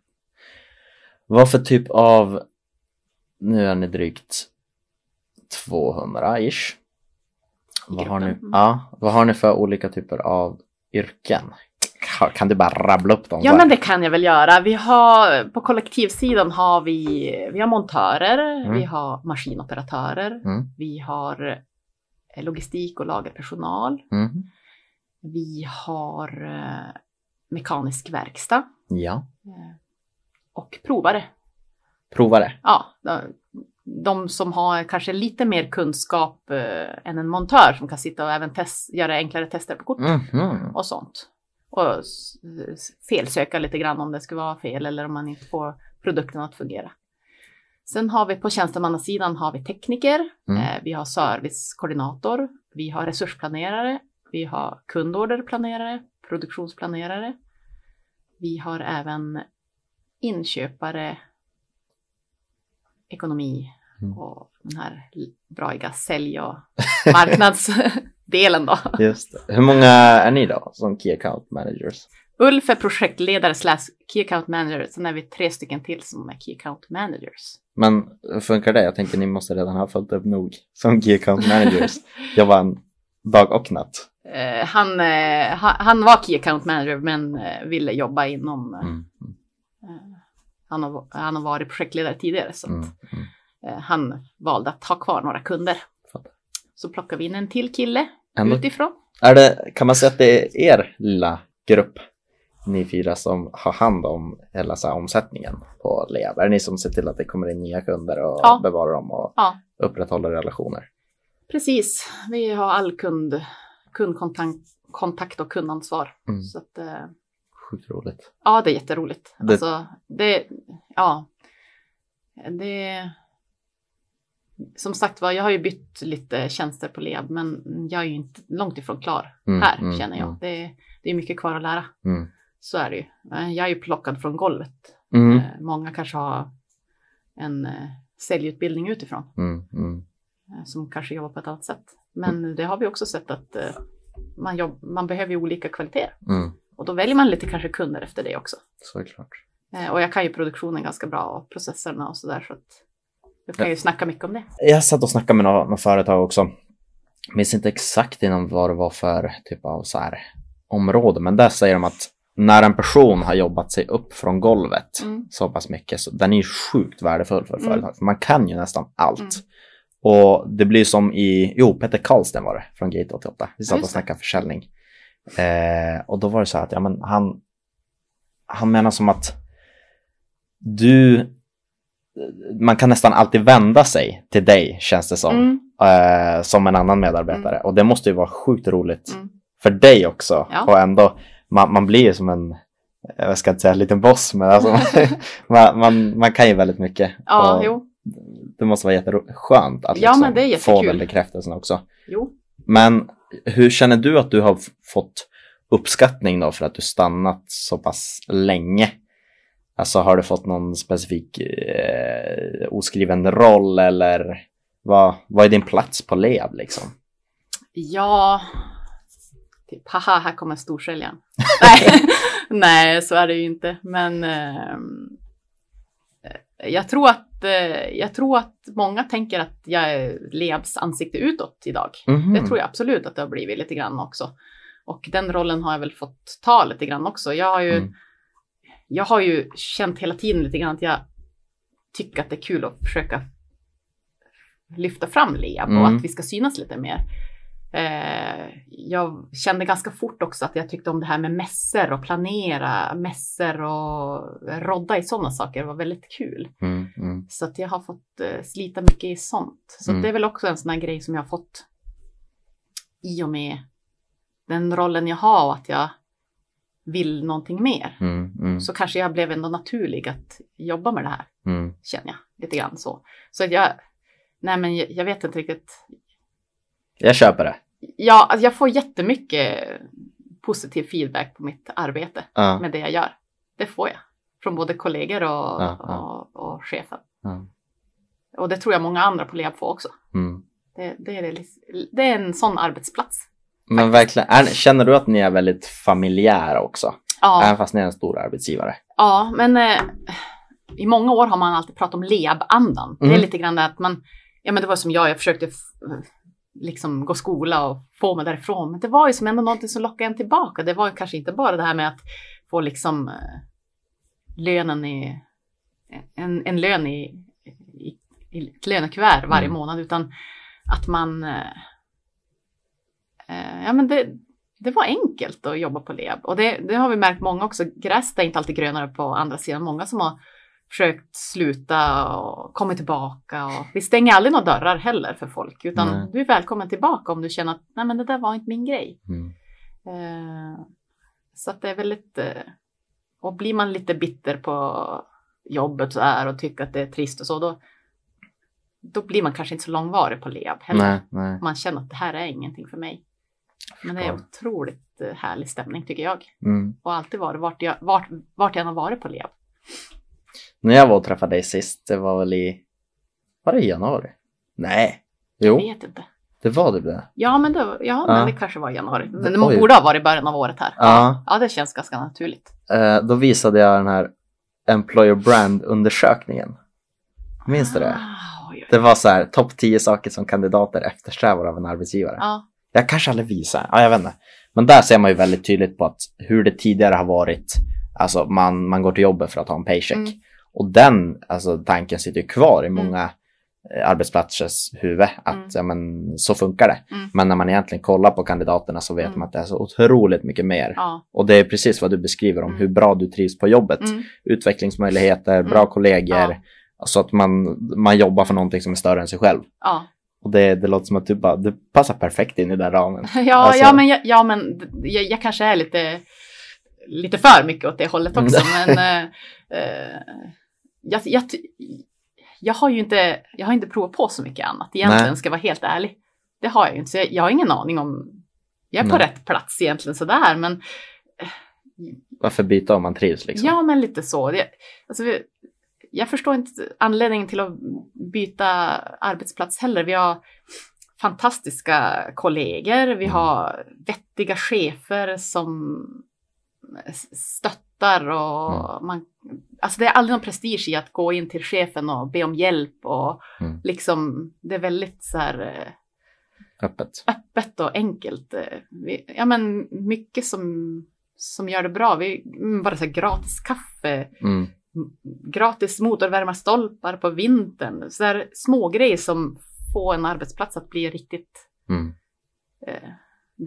Vad för typ av, nu är ni drygt 200-ish. Vad har, ni, ja, vad har ni för olika typer av yrken? Kan- du bara rabbla upp dem? Ja men det kan jag väl göra. Vi har, på kollektivsidan har vi, vi har montörer, Mm. vi har maskinoperatörer, Mm, vi har eh, logistik och lagerpersonal, mm, vi har eh, mekanisk verkstad ja. eh, och provare. Provare. ja, de, som har kanske lite mer kunskap eh, än en montör som kan sitta och även test, göra enklare tester på kort Mhm. och sånt. Och felsöka lite grann om det skulle vara fel eller om man inte får produkten att fungera. Sen har vi på tjänstemannasidan har vi tekniker, Mm. eh, vi har servicekoordinator, vi har resursplanerare, vi har kundorderplanerare, produktionsplanerare. Vi har även inköpare, ekonomi Mm. Och den här braiga sälj och marknads, delen då. Just det. Hur många är ni då som Key Account Managers? Ulf är projektledare slash Key Account Manager. Sen är vi tre stycken till som är Key Account Managers. Men hur funkar det? Jag tänker ni måste redan ha följt upp nog som Key Account Managers. Jobbar en dag och natt. Eh, han, eh, han, var Key Account Manager men eh, ville jobba inom... Mm. Han, har, han har varit projektledare tidigare så Mm. Mm. Eh, han valde att ha kvar några kunder. Så plockar vi in en till kille Ändå, utifrån. är det, kan man säga att det är er lilla grupp, ni fyra, som har hand om hela så här, omsättningen på Leab? Är det ni som ser till att det kommer in nya kunder och Ja. bevarar dem och Ja. upprätthåller relationer? Precis, vi har all kund, kundkontakt kontakt och kundansvar. Mm. Så att, eh, Sjukt roligt. ja, det är jätteroligt. Det- Alltså, det, ja, det, som sagt var, jag har ju bytt lite tjänster på Leab, men jag är ju inte långt ifrån klar Mm, här, mm, känner jag. mm. Det, det är mycket kvar att lära. Mm. Så är det ju. Eh, Jag är ju plockad från golvet. Mm. Eh, Många kanske har en eh, säljutbildning utifrån. Mm. Som kanske jobbar på ett annat sätt. Men det har vi också sett att man, jobb, man behöver ju olika kvaliteter. Och då väljer man lite kanske kunder efter det också. Såklart. Och jag kan ju produktionen ganska bra och processerna och sådär så att jag kan ju snacka mycket om det. Jag satt och snackade med några, några företag också. Minns inte exakt innan vad det var för typ av så här område, men där säger de att när en person har jobbat sig upp från golvet Mm. så pass mycket, så den är ju sjukt värdefull för Mm. företag. För man kan ju nästan allt. Mm. Och det blir som i, jo, Peter Karlsten var det från Gate 88. Vi satt och snackade försäljning. Eh, och då var det så här att, ja men han, han menar som att du, man kan nästan alltid vända sig till dig, känns det som, Mm. eh, som en annan medarbetare. Och det måste ju vara sjukt roligt Mm. för dig också. Ja. Och ändå, man, man blir ju som en, jag ska inte säga en liten boss, men alltså, man, man, man kan ju väldigt mycket. Ja, jo. Det måste vara jätteskönt att Ja, liksom få den bekräftelsen också. jo. Men hur känner du att du har fått uppskattning då för att du stannat så pass länge? Alltså har du fått någon specifik eh, oskriven roll eller vad, vad är din plats på LEAB liksom? Ja, typ haha, här kommer storsäljaren. Nej, nej, så är det ju inte. Men ehm, eh, jag, tror att, eh, jag tror att många tänker att jag är Leabs ansikte utåt idag. Mhm. Det tror jag absolut att det har blivit lite grann också. Och den rollen har jag väl fått ta lite grann också. Jag har ju, Mm. jag har ju känt hela tiden lite grann att jag tycker att det är kul att försöka lyfta fram Leab och Mm. att vi ska synas lite mer. Eh, jag kände ganska fort också att jag tyckte om det här med mässor och planera mässor och rodda i sådana saker var väldigt kul. Mm, mm, Så att jag har fått eh, slita mycket i sånt. Så Mm. det är väl också en sån här grej som jag har fått i och med den rollen jag har och att jag vill någonting mer. mm, mm, Så kanske jag blev ändå naturlig att jobba med det här, mm. känner jag. Lite grann så. Så jag, nej men jag, jag vet inte riktigt. Jag köper det. Ja, alltså jag får jättemycket positiv feedback på mitt arbete Ja, med det jag gör. Det får jag. Från både kollegor och, Ja, ja. och, och chefen. Och det tror jag många andra på Leab får också. Mm. Det, det, är, det är en sån arbetsplats. Men verkligen, känner du att ni är väldigt familjära också? Ja, Även fast ni är en stor arbetsgivare? ja men eh, i många år har man alltid pratat om Leab-andan. Det är Mm. lite grann att man, ja men det var som jag, jag försökte liksom gå skola och få mig därifrån. Men det var ju som ändå någonting som lockade en tillbaka. Det var ju kanske inte bara det här med att få liksom eh, lönen i, en, en lön i, i, i ett lönekuvert varje Mm. månad, utan att man, eh, ja men det, det var enkelt att jobba på Leab. Och det, det har vi märkt många också. Gräset är inte alltid grönare på andra sidan. Många som har försökt sluta och kommit tillbaka. Och vi stänger aldrig några dörrar heller för folk. Utan Nej. du är välkommen tillbaka om du känner att nej men det där var inte min grej. Mm. Eh, så att det är väldigt... Eh, och blir man lite bitter på jobbet så här och tycker att det är trist och så, då, då blir man kanske inte så långvarig på Leab heller. Nej, nej. Man känner att det här är ingenting för mig. Men det är otroligt eh, härlig stämning tycker jag. Mm. Och alltid varit vart jag, vart, vart jag än har varit på Leab. När jag var och träffade dig sist, det var väl i... Var det i januari? Nej. Jo. Jag vet inte. Det var det det? Ja, men det, ja, Ja. men det kanske var i januari. Men det Oj. borde ha varit i början av året här. Ja. Ja, det känns ganska naturligt. Eh, då visade jag den här Employer Brand-undersökningen. Minns du det? Ah. Det var så här, topp 10 saker som kandidater eftersträvar av en arbetsgivare. Ja, Jag kanske aldrig visar, ja jag vet inte. Men där ser man ju väldigt tydligt på att hur det tidigare har varit, alltså man, man går till jobbet för att ha en paycheck. Mm. Och den alltså, tanken sitter ju kvar i Mm. många eh, arbetsplatsers huvud, att Mm. ja, men, så funkar det. Mm. Men när man egentligen kollar på kandidaterna så vet Mm. man att det är så otroligt mycket mer. ja. Och det är precis vad du beskriver om Mm. hur bra du trivs på jobbet. Mm. Utvecklingsmöjligheter, bra Mm. kollegor. Ja. Så att man, man jobbar för någonting som är större än sig själv. ja. Och det, det låter som att du bara, du passar perfekt in i den ramen. Ja, Alltså- ja, men, jag, ja, men jag, jag kanske är lite, lite för mycket åt det hållet också. men eh, eh, jag, jag, jag, har ju inte, jag har inte provat på så mycket annat egentligen, Nej. ska jag vara helt ärlig. Det har jag ju inte, så jag, jag har ingen aning om... Jag är på Nej. rätt plats egentligen sådär, men Varför byta om man trivs liksom? ja, men lite så. Det, alltså, vi, jag förstår inte anledningen till att byta arbetsplats heller. Vi har fantastiska kollegor, vi Mm. har vettiga chefer som stöttar och Mm. man, alltså det är aldrig någon prestige i att gå in till chefen och be om hjälp och Mm. liksom det är väldigt så här eh, Öppet. öppet och enkelt. Eh, Vi, ja men mycket som, som gör det bra. Vi, mm, bara så här gratis kaffe, Mm. Gratis motorvärmarstolpar på vintern. Så där små grejer som får en arbetsplats att bli riktigt Mm. eh,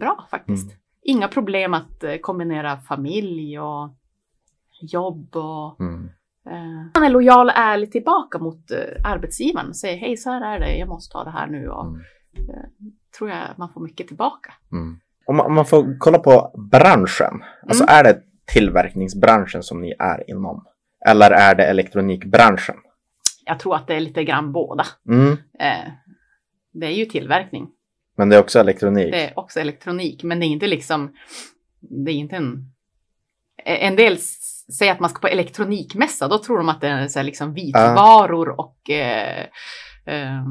bra faktiskt. Mm. Inga problem att eh, kombinera familj och jobb och Mm. eh, man är lojal och ärlig tillbaka mot eh, arbetsgivaren och säger hej så här är det, jag måste ta det här nu och Mm. eh, tror jag man får mycket tillbaka. Mm. Om, man, om man får kolla på branschen, alltså Mm. är det tillverkningsbranschen som ni är inom? Eller är det elektronikbranschen? Jag tror att det är lite grann båda. Mm. Eh, det är ju tillverkning. Men det är också elektronik? Det är också elektronik, men det är inte liksom, det är inte en... En del säger att man ska på elektronikmässa, då tror de att det är så liksom vitvaror och eh, eh,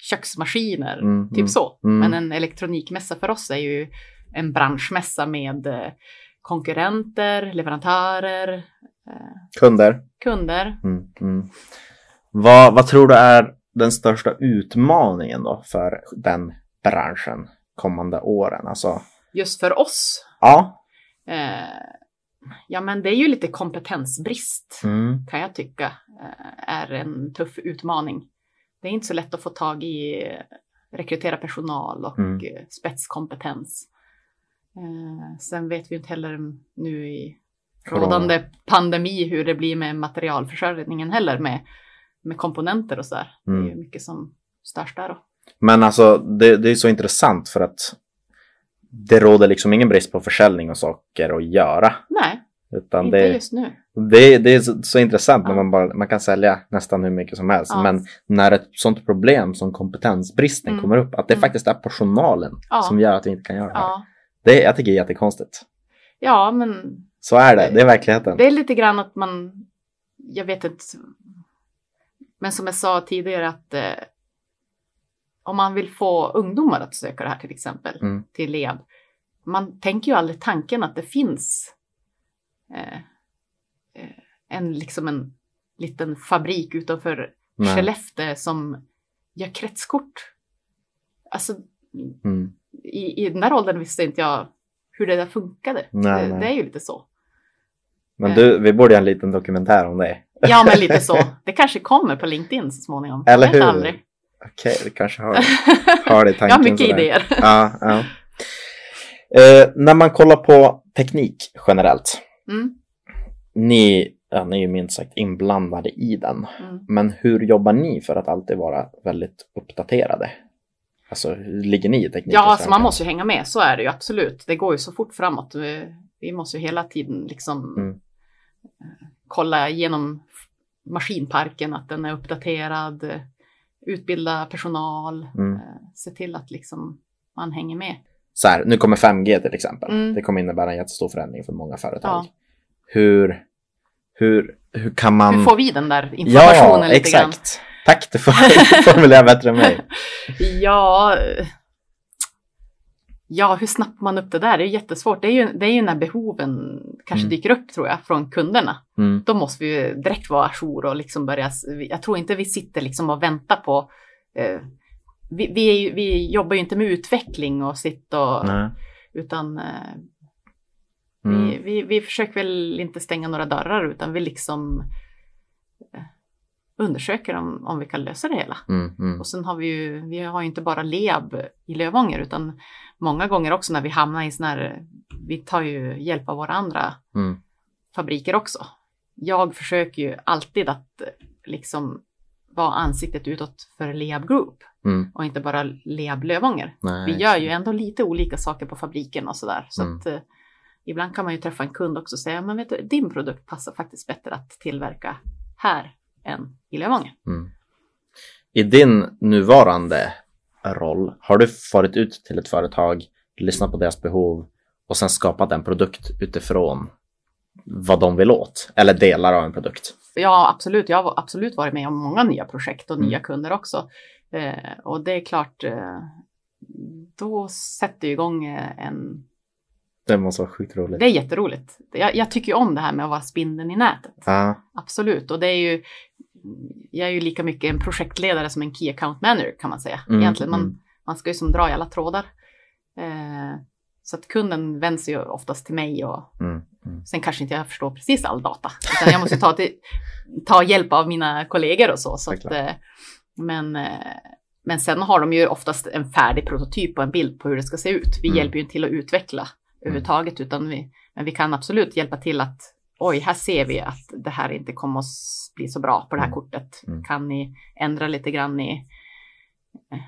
köksmaskiner, Mm, typ mm, så. mm. Men en elektronikmässa för oss är ju en branschmässa med eh, konkurrenter, leverantörer, eh, Kunder? kunder. Mm. Mm. Vad, vad tror du är den största utmaningen då för den branschen kommande åren? Alltså, Just för oss, ja. eh, ja men det är ju lite kompetensbrist. Mm. kan jag tycka eh, är en tuff utmaning. Det är inte så lätt att få tag i eh, rekrytera personal och Mm. eh, spetskompetens. Eh, Sen vet vi inte heller nu i rådande pandemi hur det blir med materialförsörjningen heller med, med komponenter och så där. Det är Mm. mycket som störs där då. Men alltså det, det är så intressant för att det råder liksom ingen brist på försäljning och saker att göra. Nej, Utan inte det, just nu. det, det är så, så intressant när Ja. man, bara, man kan sälja nästan hur mycket som helst. Ja. Men när ett sånt problem som kompetensbristen Mm. kommer upp, att det Mm. faktiskt är personalen Ja. som gör att vi inte kan göra det här. Det, jag tycker det är jättekonstigt. ja men Så är det, det är verkligheten. Det är lite grann att man, jag vet inte, men som jag sa tidigare att eh, om man vill få ungdomar att söka det här till exempel Mm. till LEAB, man tänker ju aldrig tanken att det finns eh, eh, en, liksom en liten fabrik utanför Nej. Skellefteå som gör kretskort. Alltså Mm. I, i den där åldern visste inte jag hur det där funkade. Nej, det, nej. det är ju lite så. Men du, vi borde göra en liten dokumentär om det. Ja, men lite så. Det kanske kommer på LinkedIn så småningom. Eller hur? aldrig. Okej, vi kanske har, har det i tanken. Jag har mycket sådär. idéer. Ja, ja. Eh, när man kollar på teknik generellt, Mm, ni, ja, ni är ju minst sagt inblandade i den. mm. Men hur jobbar ni för att alltid vara väldigt uppdaterade? Alltså, ligger ni i tekniken? Ja, alltså man måste ju hänga med, så är det ju absolut. Det går ju så fort framåt. Vi, vi måste ju hela tiden liksom Mm. eh, kolla igenom maskinparken, att den är uppdaterad, utbilda personal, Mm. eh, se till att liksom man hänger med. Så här, nu kommer 5G till exempel. Mm. Det kommer innebära en jättestor förändring för många företag. Ja. Hur, hur, hur kan man... Hur får vi den där informationen ja, lite grann? Tack, du får formulera bättre än mig. Ja, Ja, hur snappar man upp det där? Det är jättesvårt. Det är ju, det är ju när behoven kanske Mm. dyker upp tror jag från kunderna. Mm. Då måste vi ju direkt vara ajour och liksom börja. Jag tror inte vi sitter liksom och väntar på. Eh, vi, vi, ju, vi jobbar ju inte med utveckling och sitta och Nej. utan eh, Mm. vi, vi, vi försöker väl inte stänga några dörrar utan vi liksom eh, undersöker om, om vi kan lösa det hela. Mm. Mm. Och sen har vi ju, vi har ju inte bara LEAB i Lövånger utan många gånger också när vi hamnar i sådana här, vi tar ju hjälp av våra andra Mm. fabriker också. Jag försöker ju alltid att liksom vara ansiktet utåt för LEAB Group Mm. och inte bara LEAB Lövånger. Nej, Vi gör ju ändå lite olika saker på fabriken och sådär. Så Mm. att eh, ibland kan man ju träffa en kund också och säga, men vet du, din produkt passar faktiskt bättre att tillverka här än i Lövånger. Mm. I din nuvarande roll, har du farit ut till ett företag, lyssnat på deras behov och sen skapat en produkt utifrån vad de vill åt? Eller delar av en produkt? Ja, absolut. Jag har absolut varit med om många nya projekt och Mm. nya kunder också. Eh, och det är klart, eh, då sätter ju igång eh, en... Det måste vara sjukt roligt. Det är jätteroligt. Jag, jag tycker ju om det här med att vara spindeln i nätet. Ja. Absolut. Och det är ju... Jag är ju lika mycket en projektledare som en Key Account Manager kan man säga. Mm, Egentligen, man, mm. man ska ju som dra i alla trådar. Eh, så att kunden vänder sig ju oftast till mig och Mm. Mm. Sen kanske inte jag förstår precis all data, utan jag måste ta, till, ta hjälp av mina kollegor och så. så att, eh, men, eh, men sen har de ju oftast en färdig prototyp och en bild på hur det ska se ut. Vi Mm. hjälper ju till att utveckla överhuvudtaget, utan vi, men vi kan absolut hjälpa till att oj, här ser vi att det här inte kommer att bli så bra på det här Mm. kortet. Mm. Kan ni ändra lite grann i, eh,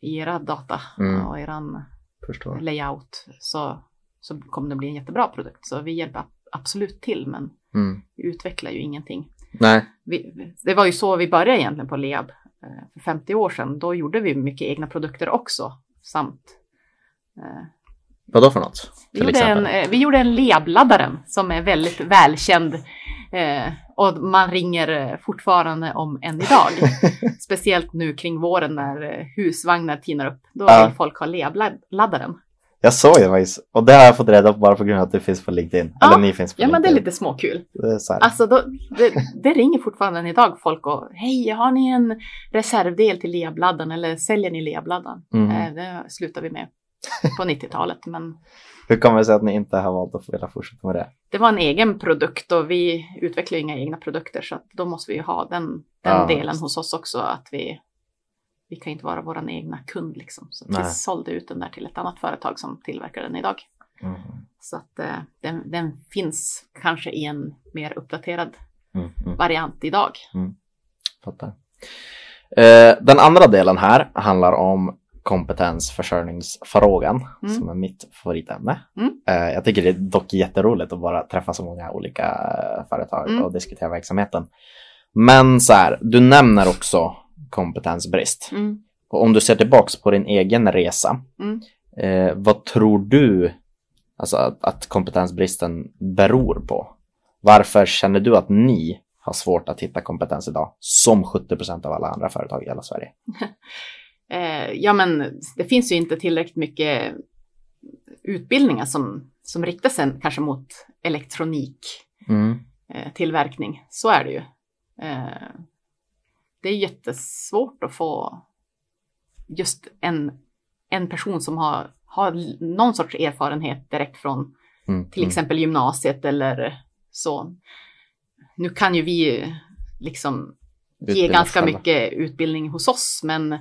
i era data Mm. och eran Förstår. layout så, så kommer det bli en jättebra produkt. Så vi hjälper ab- absolut till, men Mm. vi utvecklar ju ingenting. Nej. Vi, det var ju så vi började egentligen på Leab eh, för 50 år sedan. Då gjorde vi mycket egna produkter också. Samt eh, Vad då för något? vi, gjorde en, eh, vi gjorde en Leab-laddaren som är väldigt välkänd. Eh, och man ringer eh, fortfarande om än idag. Speciellt nu kring våren när eh, husvagnar tinar upp. Då Ja. vill folk ha Leab-laddaren. Jag såg det faktiskt. Och det har jag fått reda på bara på grund av att det finns på LinkedIn. Ja. Eller ni finns på Ja, men det är LinkedIn. lite småkul. Det. Alltså, då, det, det ringer fortfarande än idag folk och hej, har ni en reservdel till Leabladdan eller säljer ni Leabladdan? Mm. Eh, det slutar vi med på 90-talet, men Hur kommer det sig att ni inte har valt att vilja fortsätta med det? det var en egen produkt och vi utvecklar inga egna produkter så att då måste vi ju ha den, den Ja, delen hos oss också att vi vi kan inte vara vår egna kund liksom. Så vi sålde ut den där till ett annat företag som tillverkar den idag. Mm. Så att eh, den, den finns kanske i en mer uppdaterad Mm. Mm. variant idag. Fattar. Eh, den andra delen här handlar om kompetensförsörjningsfrågan Mm. som är mitt favoritämne. Mm. Eh, jag tycker det är dock jätteroligt att bara träffa så många olika företag Mm. och diskutera verksamheten. Men så här, du nämner också kompetensbrist. Mm. Och om du ser tillbaks på din egen resa, Mm. eh, vad tror du alltså, att, att kompetensbristen beror på? Varför känner du att ni har svårt att hitta kompetens idag, som 70 procent av alla andra företag i hela Sverige? Eh, ja, men det finns ju inte tillräckligt mycket utbildningar som, som riktar sig kanske mot elektronik Mm. eh, tillverkning. Så är det ju. Eh, det är jättesvårt att få just en, en person som har, har någon sorts erfarenhet direkt från Mm. till exempel gymnasiet eller så. Nu kan ju vi liksom ge ganska mycket utbildning hos oss, men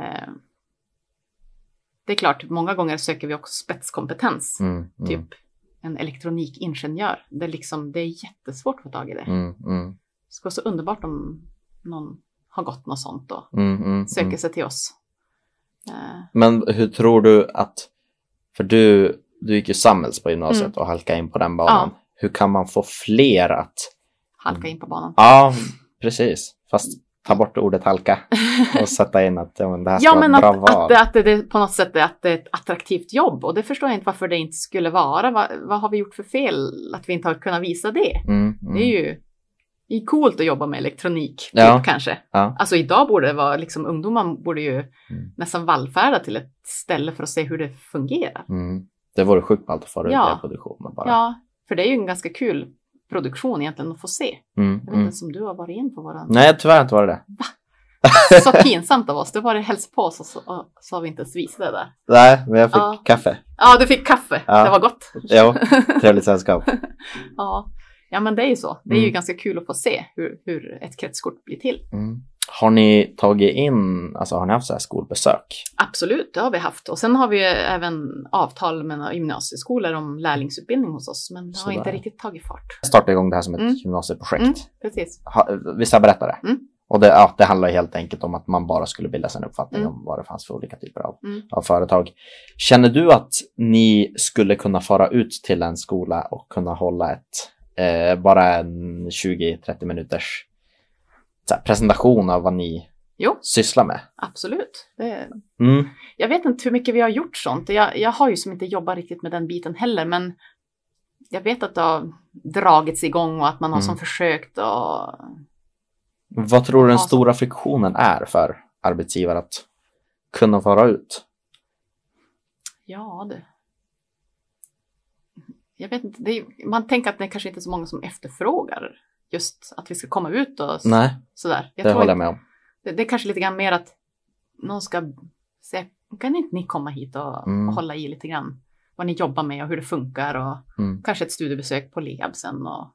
eh, det är klart, många gånger söker vi också spetskompetens, Mm. Mm. typ en elektronikingenjör. Det är, liksom, det är jättesvårt att få tag i det. Mm. Mm. Det skulle vara så underbart om någon har gått något sånt och Mm. Mm. söker Mm. sig till oss. Eh, Men hur tror du att, för du, du gick ju Sammels på gymnasiet och halkade in på den banan. Hur kan man få fler att, halka in på banan. ja precis, fast ta bort ordet halka och sätta in att ja, men det här ska Ja, vara men ett bra att, val. att, att det, det på något sätt är, att det är ett attraktivt jobb och det förstår jag inte varför det inte skulle vara. Vad, vad har vi gjort för fel att vi inte har kunnat visa det? Mm, mm. Det är ju Det är coolt att jobba med elektronik, Ja. typ, kanske. Ja. Alltså idag borde det vara, liksom ungdomar borde ju Mm. nästan vallfärda till ett ställe för att se hur det fungerar. Mm. Det vore sjukt ballt att få ut Ja. det i produktionen bara. Ja, för det är ju en ganska kul produktion egentligen att få se. Mm. Jag vet Mm. inte om du har varit in på våran... Nej, tyvärr inte var det det. Så pinsamt av oss. Du var det hälsa på oss och så, så har vi inte ens visat det där. Nej, men jag fick Ja. kaffe. Ja, du fick kaffe. Ja. Det var gott. Jo, trevligt sällskap. Ja. ja, men det är ju så. Det är ju Mm. ganska kul att få se hur, hur ett kretskort blir till. Har ni tagit in, alltså har ni haft så här skolbesök? Absolut, det har vi haft. Och sen har vi även avtal med några gymnasieskolor om lärlingsutbildning hos oss. Men det har Sådär. inte riktigt tagit fart. Starta igång det här som ett Mm. gymnasieprojekt. Mm, precis. Ha, visst har jag berättat det? Mm. Och det, ja, det handlar helt enkelt om att man bara skulle bilda sig en uppfattning Mm. om vad det fanns för olika typer av, Mm. av företag. Känner du att ni skulle kunna fara ut till en skola och kunna hålla ett, eh, bara en 20-30 minuters här, presentation av vad ni Jo. sysslar med? Absolut. Det, Mm. jag vet inte hur mycket vi har gjort sånt. Jag, jag har ju som inte jobbat riktigt med den biten heller, men jag vet att det har dragits igång och att man har Mm. som försökt och Vad tror du den stora friktionen är för arbetsgivare att kunna fara ut? ja, det. Jag vet inte, är, man tänker att det kanske inte är så många som efterfrågar just att vi ska komma ut och s- Nej, sådär. Jag det håller jag med om. Det, det är kanske lite grann mer att någon ska säga, kan inte ni komma hit och, Mm. och hålla i lite grann vad ni jobbar med och hur det funkar och Mm. kanske ett studiebesök på Leab sen och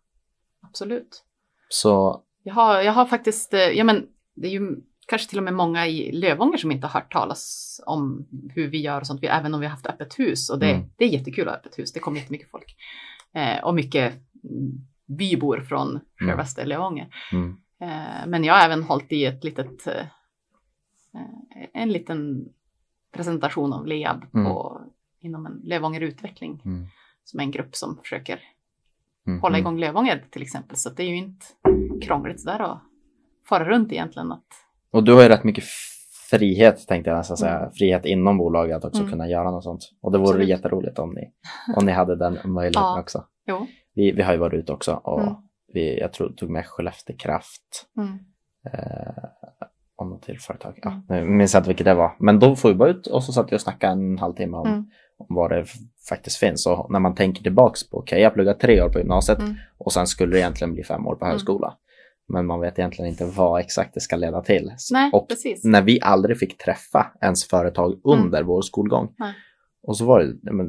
absolut. Så Jag har, jag har faktiskt, eh, ja men det är ju kanske till och med många i Lövånger som inte har hört talas om hur vi gör och sånt, vi, även om vi har haft öppet hus och det, Mm. det är jättekul att ha öppet hus, det kommer jättemycket folk. Eh, och mycket mm, bybor från självaste Lövånger. mm. Eh, Men jag har även hållit i ett litet, eh, en liten presentation av LEAB på, inom en Lövånger utveckling Mm. som är en grupp som försöker Mm. hålla igång Lövånger till exempel. Så det är ju inte krångligt där att fara runt egentligen. Att, Och du har ju rätt mycket frihet tänkte jag nästan säga. Mm. Frihet inom bolaget att också Mm. kunna göra något sånt. Och det vore Absolut. jätteroligt om ni, om ni hade den möjligheten Ja. också. jo. Vi, vi har ju varit ute också och Mm. vi, jag tror tog med Skellefteå Kraft Mm. eh, något till företag. Ja, Mm. nu minns jag inte vilket det var. Men då får vi bara ut och så satt vi och snackade en halvtimme om, Mm. om vad det faktiskt finns. Och när man tänker tillbaks på, okej jag pluggade tre år på gymnasiet Mm. och sen skulle det egentligen bli fem år på Mm. högskola. Men man vet egentligen inte vad exakt det ska leda till. Nej, och precis. när vi aldrig fick träffa ens företag under vår skolgång. Mm. Nej. Och så var det men,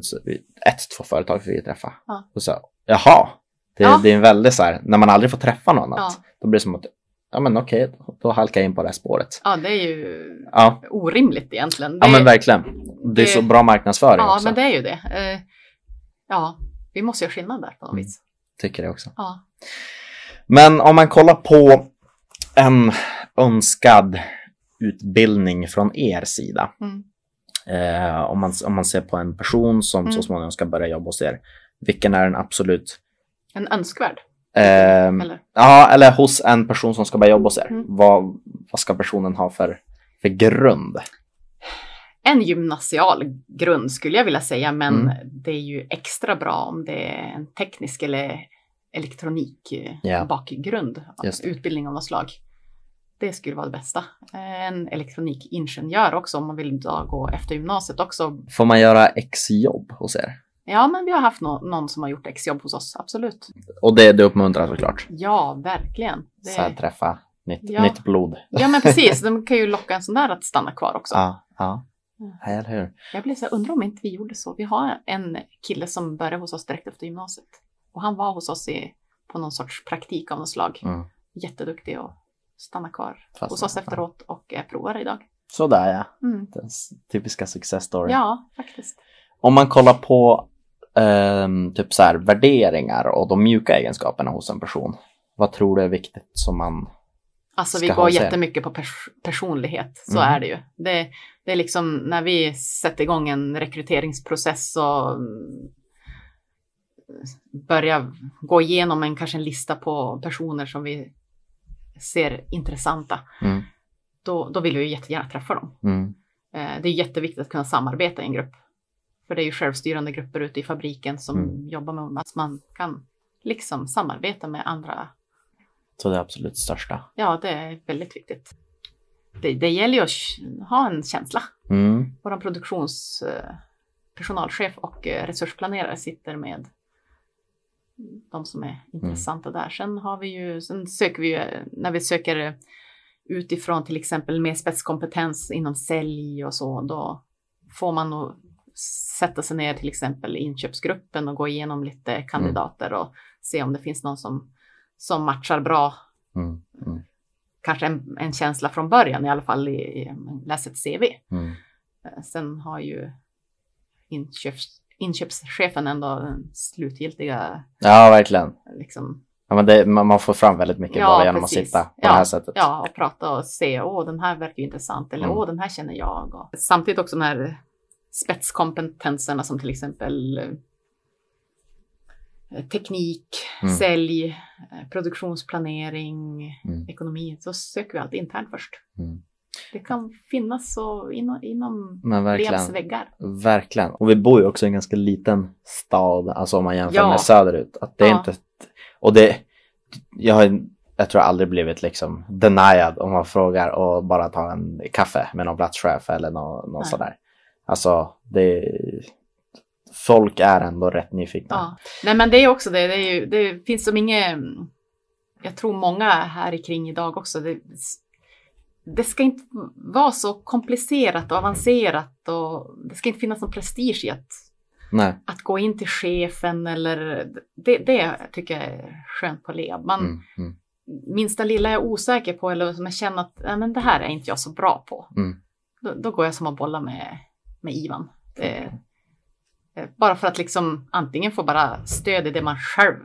ett, två företag fick vi träffa. Ja. Och så, jaha, det, Ja. det är en väldigt så här, när man aldrig får träffa någon annat, Ja. då blir det som att, ja men okej, då halkar jag in på det här spåret. Ja, det är ju Ja, orimligt egentligen. ja Det- men verkligen. Det är så det- bra marknadsföring Ja, också. men det är ju det. Eh, ja, vi måste göra skillnad där på något Mm. vis. Tycker det också. Ja. Men om man kollar på en önskad utbildning från er sida. Mm. Eh, om, man, om man ser på en person som Mm. så småningom ska börja jobba hos er. Vilken är den absolut... En önskvärd. ehm, Eller? Ja, eller hos en person som ska börja jobba hos er. Mm. Vad, vad ska personen ha för, för grund? En gymnasial grund skulle jag vilja säga, men Mm. det är ju extra bra om det är en teknisk eller elektronik eh, det. Utbildning av något slag. Det skulle vara det bästa. En elektronikingenjör också om man vill då gå efter gymnasiet också. Får man göra exjobb hos er? Ja, men vi har haft nå- någon som har gjort exjobb hos oss, absolut. Och det, det uppmuntrar såklart. Ja, verkligen. Det... Så här, träffa nytt, Ja. nytt blod. Ja, men precis. De kan ju locka en sån där att stanna kvar också. Ja, ja. Eller hur? Jag blir så här, undrar om inte vi gjorde så. Vi har en kille som började hos oss direkt efter gymnasiet. Och han var hos oss i, på någon sorts praktik av något slag. Mm. Jätteduktig och stannar kvar Fast- hos oss efteråt och är provare idag. Sådär ja. Mm. Den typiska success story. Ja, faktiskt. Om man kollar på ehm, typ så här, värderingar och de mjuka egenskaperna hos en person. Vad tror du är viktigt som man... Alltså vi går jättemycket på pers- personlighet, så Mm. är det ju. Det, det är liksom när vi sätter igång en rekryteringsprocess och mm, börjar gå igenom en kanske en lista på personer som vi ser intressanta, Mm. då, då vill vi ju jättegärna träffa dem. Mm. Eh, Det är jätteviktigt att kunna samarbeta i en grupp. För det är ju självstyrande grupper ute i fabriken som Mm. jobbar med att man kan liksom samarbeta med andra Så det är absolut största. Ja, det är väldigt viktigt. Det, det gäller ju att ha en känsla. Mm. Vår produktions eh, personalchef och eh, resursplanerare sitter med de som är intressanta där. Sen har vi ju, sen söker vi ju, eh, när vi söker utifrån till exempel mer spetskompetens inom sälj och så, då får man nog sätta sig ner till exempel i inköpsgruppen och gå igenom lite kandidater och se om det finns någon som, som matchar bra Mm. Mm. kanske en, en känsla från början i alla fall i, i läs ett CV. Mm. Eh, Sen har ju inköps, inköpschefen ändå den slutgiltiga Ja, verkligen. liksom, Ja, men det, man, får fram väldigt mycket Ja, bara genom precis. att sitta på Ja, det här sättet. ja, och prata och se, åh den här verkar ju intressant eller Mm. åh den här känner jag. Och samtidigt också här spetskompetenserna som till exempel eh, teknik, Mm. sälj, eh, produktionsplanering, Mm. ekonomi. Så söker vi alltid internt först. Mm. Det kan finnas så inom, inom Revs väggar. Verkligen. Och vi bor ju också i en ganska liten stad, alltså om man jämför Ja. med söderut. Att det Ja. inte... Och det... Jag har jag tror aldrig blivit liksom denied om man frågar och bara tar en kaffe med någon platschef eller någon, Nej. sådär. Alltså, det... Folk är ändå rätt nyfikna. Ja. Nej men det är också det, det, är ju, det finns som inget, jag tror många här i kring idag också, det, det ska inte vara så komplicerat och avancerat och det ska inte finnas någon prestige i att, Nej. att gå in till chefen eller det, det tycker jag är skönt på Leab. Man, Mm, mm, Minsta lilla jag är osäker på eller som jag känner att nej, men det här är inte jag så bra på. mm. Då, då går jag som att bolla med, med Ivan. Det, eh, bara för att liksom antingen få bara stöd i det man själv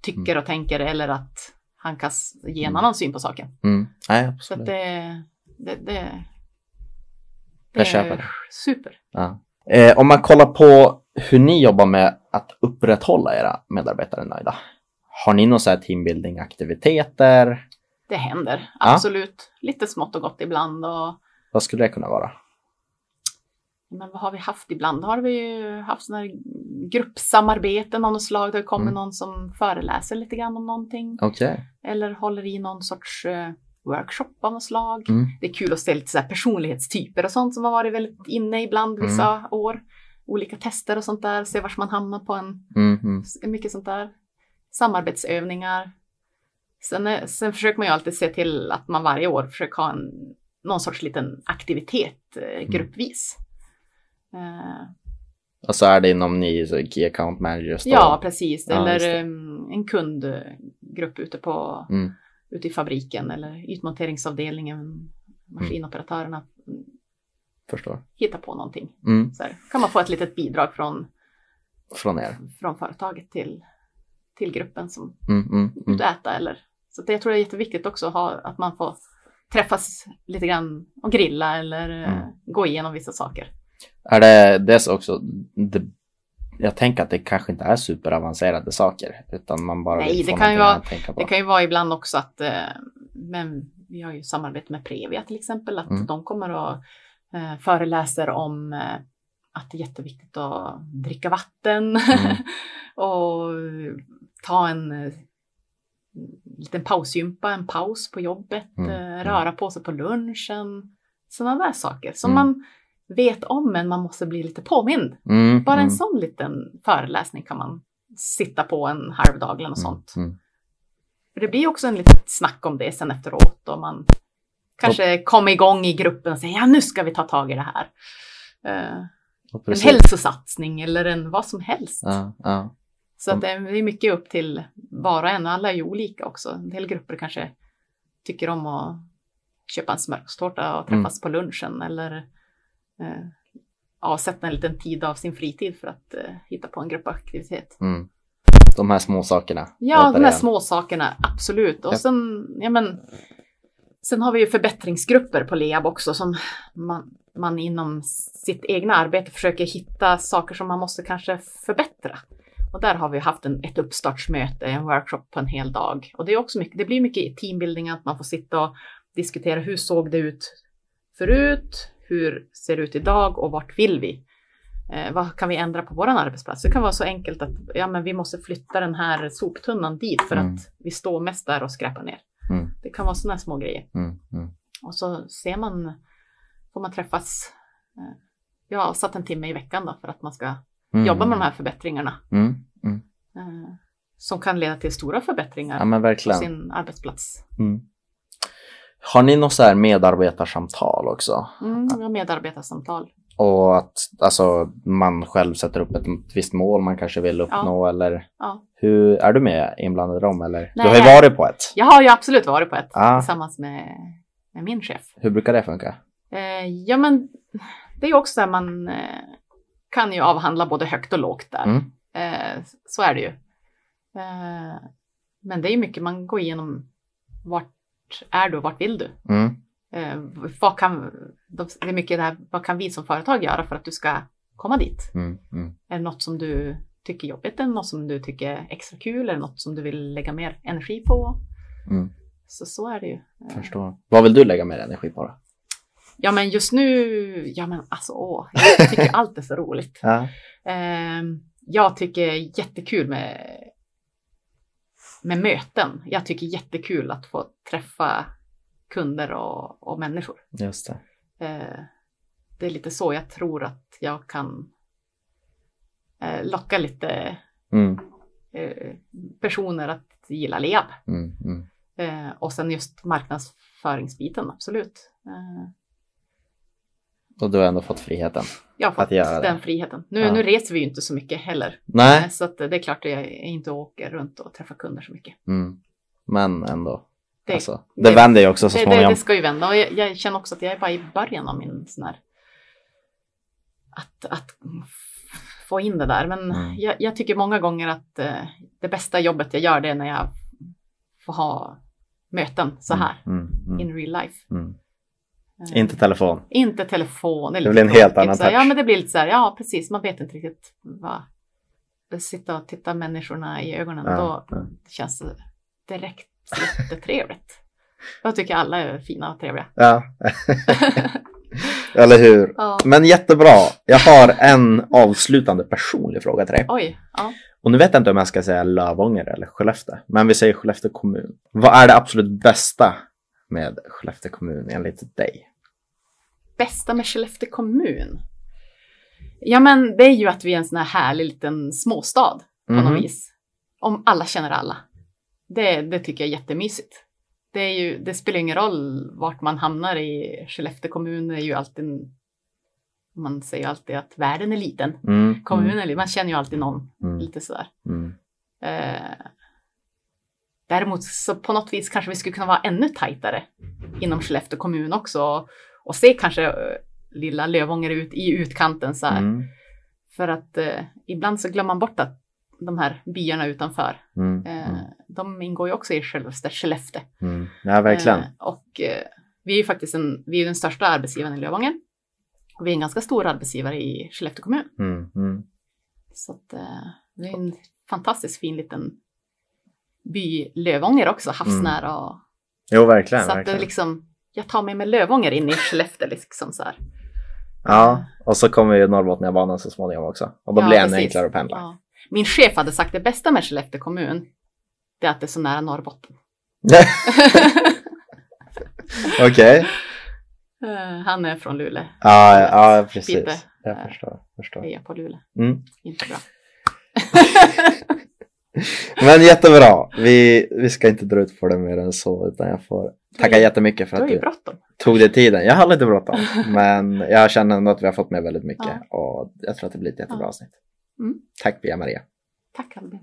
tycker och tänker eller att han kan ge en Mm. annan syn på saken. Mm. Nej, Så absolut. det, det, det, det köper är det. super. Ja. Eh, om man kollar på hur ni jobbar med att upprätthålla era medarbetare nöjda. Har ni någon så teambuilding-aktiviteter? Det händer, Ja. absolut. Lite smått och gott ibland. Och, Vad skulle det kunna vara? Men vad har vi haft ibland? Har vi ju haft sådana gruppsamarbeten av något slag. Det kommer Mm. någon som föreläser lite grann om någonting. Okej. Eller håller i någon sorts eh, workshop av något slag. Mm. Det är kul att se lite så personlighetstyper och sånt som har varit väldigt inne ibland vissa år. Olika tester och sånt där, se vart man hamnar på en, Mm, mm, mycket sånt där. Samarbetsövningar. Sen, sen försöker man ju alltid se till att man varje år försöker ha en, någon sorts liten aktivitet eh, gruppvis. Eh, Och så är det inom ni så Key Account Managers då? ja, precis. Ja, Eller det. em, en kundgrupp ute på Mm. ute i fabriken eller ytmonteringsavdelningen, maskinoperatörerna mm. Förstår. hittar på någonting. Mm. Så här, kan man få ett litet bidrag från, Från er. från företaget till, till gruppen som Mm, mm, ut mm. och äta. Eller, så att jag tror det är jätteviktigt också att, ha, att man får träffas lite grann och grilla eller eh, Mm. gå igenom vissa saker. Är det det också? Det, jag tänker att det kanske inte är superavancerade saker. Utan man bara Nej, det kan ju vara-. Det kan ju vara ibland också att, eh, men vi har ju samarbete med Previa till exempel, att Mm. de kommer och eh, föreläser om eh, att det är jätteviktigt att dricka vatten Mm. och ta en liten pausgympa, en paus på jobbet, Mm, mm. röra på sig på lunchen. Sådana där saker som Mm. man vet om men man måste bli lite påmind. Mm, Bara en mm, sån liten föreläsning kan man sitta på en halv dag eller något sånt. Mm, mm. För det blir också en litet snack om det sen efteråt och man kanske kommer igång i gruppen och säger ja nu ska vi ta tag i det här. Och en hälsosatsning eller en vad som helst. Ja, ja. Så att det är mycket upp till var och en och alla är ju olika också. En del grupper kanske tycker om att köpa en smörgåstårta och träffas på lunchen eller eh, avsätta en liten tid av sin fritid för att eh, hitta på en gruppaktivitet. Mm. De här små sakerna. Ja, de här återigen. små sakerna, absolut. Och Ja. sen, ja men, sen har vi ju förbättringsgrupper på LEAB också som man, man inom sitt egna arbete försöker hitta saker som man måste kanske förbättra. Och där har vi haft en, ett uppstartsmöte, en workshop på en hel dag. Och det, är också mycket, det blir mycket teambuilding, att man får sitta och diskutera hur såg det ut förut, hur ser det ut idag och vart vill vi? Eh, vad kan vi ändra på vår arbetsplats? Det kan vara så enkelt att ja, men vi måste flytta den här soptunnan dit för Mm. att vi står mest där och skräpar ner. Mm. Det kan vara sådana små grejer. Mm. Mm. Och så ser man, får man träffas, eh, jag har satt en timme i veckan då för att man ska Mm. jobba med de här förbättringarna. Mm. Eh, som kan leda till stora förbättringar Ja på sin arbetsplats. Har ni något så här medarbetarsamtal också? Mm, vi har medarbetarsamtal. Och att alltså, man själv sätter upp ett visst mål man kanske vill uppnå eller Ja. hur, är du med inblandad i dem eller? Du Nej. har ju varit på ett. Jag har ju absolut varit på ett Ah. tillsammans med, med min chef. Hur brukar det funka? Eh, ja men det är ju också så här man eh, kan ju avhandla både högt och lågt där. Mm. Eh, så är det ju. Eh, men det är mycket man går igenom. Vart är du och vart vill du? Mm. Eh, vad kan, de- det är mycket det här, vad kan vi som företag göra för att du ska komma dit? Mm. Mm. Är det något som du tycker är jobbigt? Är det något som du tycker är extra kul? Är det något som du vill lägga mer energi på? Mm. Så så är det ju. Eh, Förstår. Vad vill du lägga mer energi på då? Ja men just nu, ja men alltså åh, jag tycker allt är så roligt. Ja. Ehm, jag tycker jättekul med, med möten. Jag tycker jättekul att få träffa kunder och, och människor. Just det. Eh, det är lite så jag tror att jag kan eh, locka lite Mm. eh, personer att gilla LEAB. Mm. Mm. Och sen just marknadsföringsbiten, absolut. Och du har ändå fått friheten. jag har Att fått göra det. den friheten. Nu, Ja. nu reser vi ju inte så mycket heller. Nej. Eh, Så det är klart att jag inte åker runt och träffar kunder så mycket. Mm. Men ändå. Det, alltså, det, vänder ju också så det, det, småningom. det ska ju vända och jag, jag känner också att jag är bara i början av min sån här att, att få in det där. Men Mm. jag, jag tycker många gånger att eh, det bästa jobbet jag gör det är när jag får ha möten så här Mm. Mm. in real life. Eh, Inte telefon. inte telefon. Det blir en helt annan här, Ja, touch. men det blir lite så här, ja precis, man vet inte riktigt vad. Sitta och titta människorna i ögonen, Ja, då ja. känns det direkt jättetrevligt. Jag tycker alla är fina och trevliga. Ja. Eller hur? Ja. Men jättebra. Jag har en avslutande personlig fråga till dig. Oj, ja. Och nu vet jag inte om jag ska säga Lövånger eller Skellefteå. Men vi säger Skellefteå kommun. Vad är det absolut bästa med Skellefteå kommun enligt dig? Bästa med Skellefteå kommun? Ja, men det är ju att vi är en sån här härlig liten småstad på Mhm. något vis. Om alla känner alla. Det, det tycker jag är jättemysigt. Det, ju, det spelar ingen roll vart man hamnar i Skellefteå kommun. Är ju alltid, man säger alltid att världen är liten. Mm. Kommunen är liten. Man känner ju alltid någon Mm. lite sådär. Mm. Eh, däremot så på något vis kanske vi skulle kunna vara ännu tajtare inom Skellefteå kommun också och, se kanske eh, lilla Lövånger ut i utkanten så här. Mm. För att eh, ibland så glömmer man bort att de här byarna utanför, Mm. eh, Mm. de ingår ju också i självaste Skellefteå. Mm. Ja, verkligen. Eh, och eh, vi är ju faktiskt en, vi är den största arbetsgivaren i Lövånger. Och vi är en ganska stor arbetsgivare i Skellefteå kommun. Mm. Mm. Så att, eh, det är en fantastiskt fin liten by, Lövånger också, havsnära. Och, Jo, verkligen. så att det verkligen. liksom, jag tar mig med Lövånger in i Skellefteå liksom så här. Ja, och så kommer ju Norrbotniabanan så småningom också. Och då Ja, blir det ännu enklare att pendla. Ja. Min chef hade sagt det bästa med Skellefteå kommun, det är att det är så nära Norrbotten. Okej. Eh, Han är från Luleå, Ja, ja, precis. Lite. Jag förstår. förstår. heja på Luleå. Mm. Inte bra. Men jättebra. Vi, vi ska inte dra ut på det mer än så, utan jag får tacka jättemycket för att du tog dig tiden. Jag har lite bråttom, men jag känner ändå att vi har fått med väldigt mycket Ja. och jag tror att det blir ett jättebra Ja. avsnitt. Mm. Tack Pia-Maria. Tack Albin.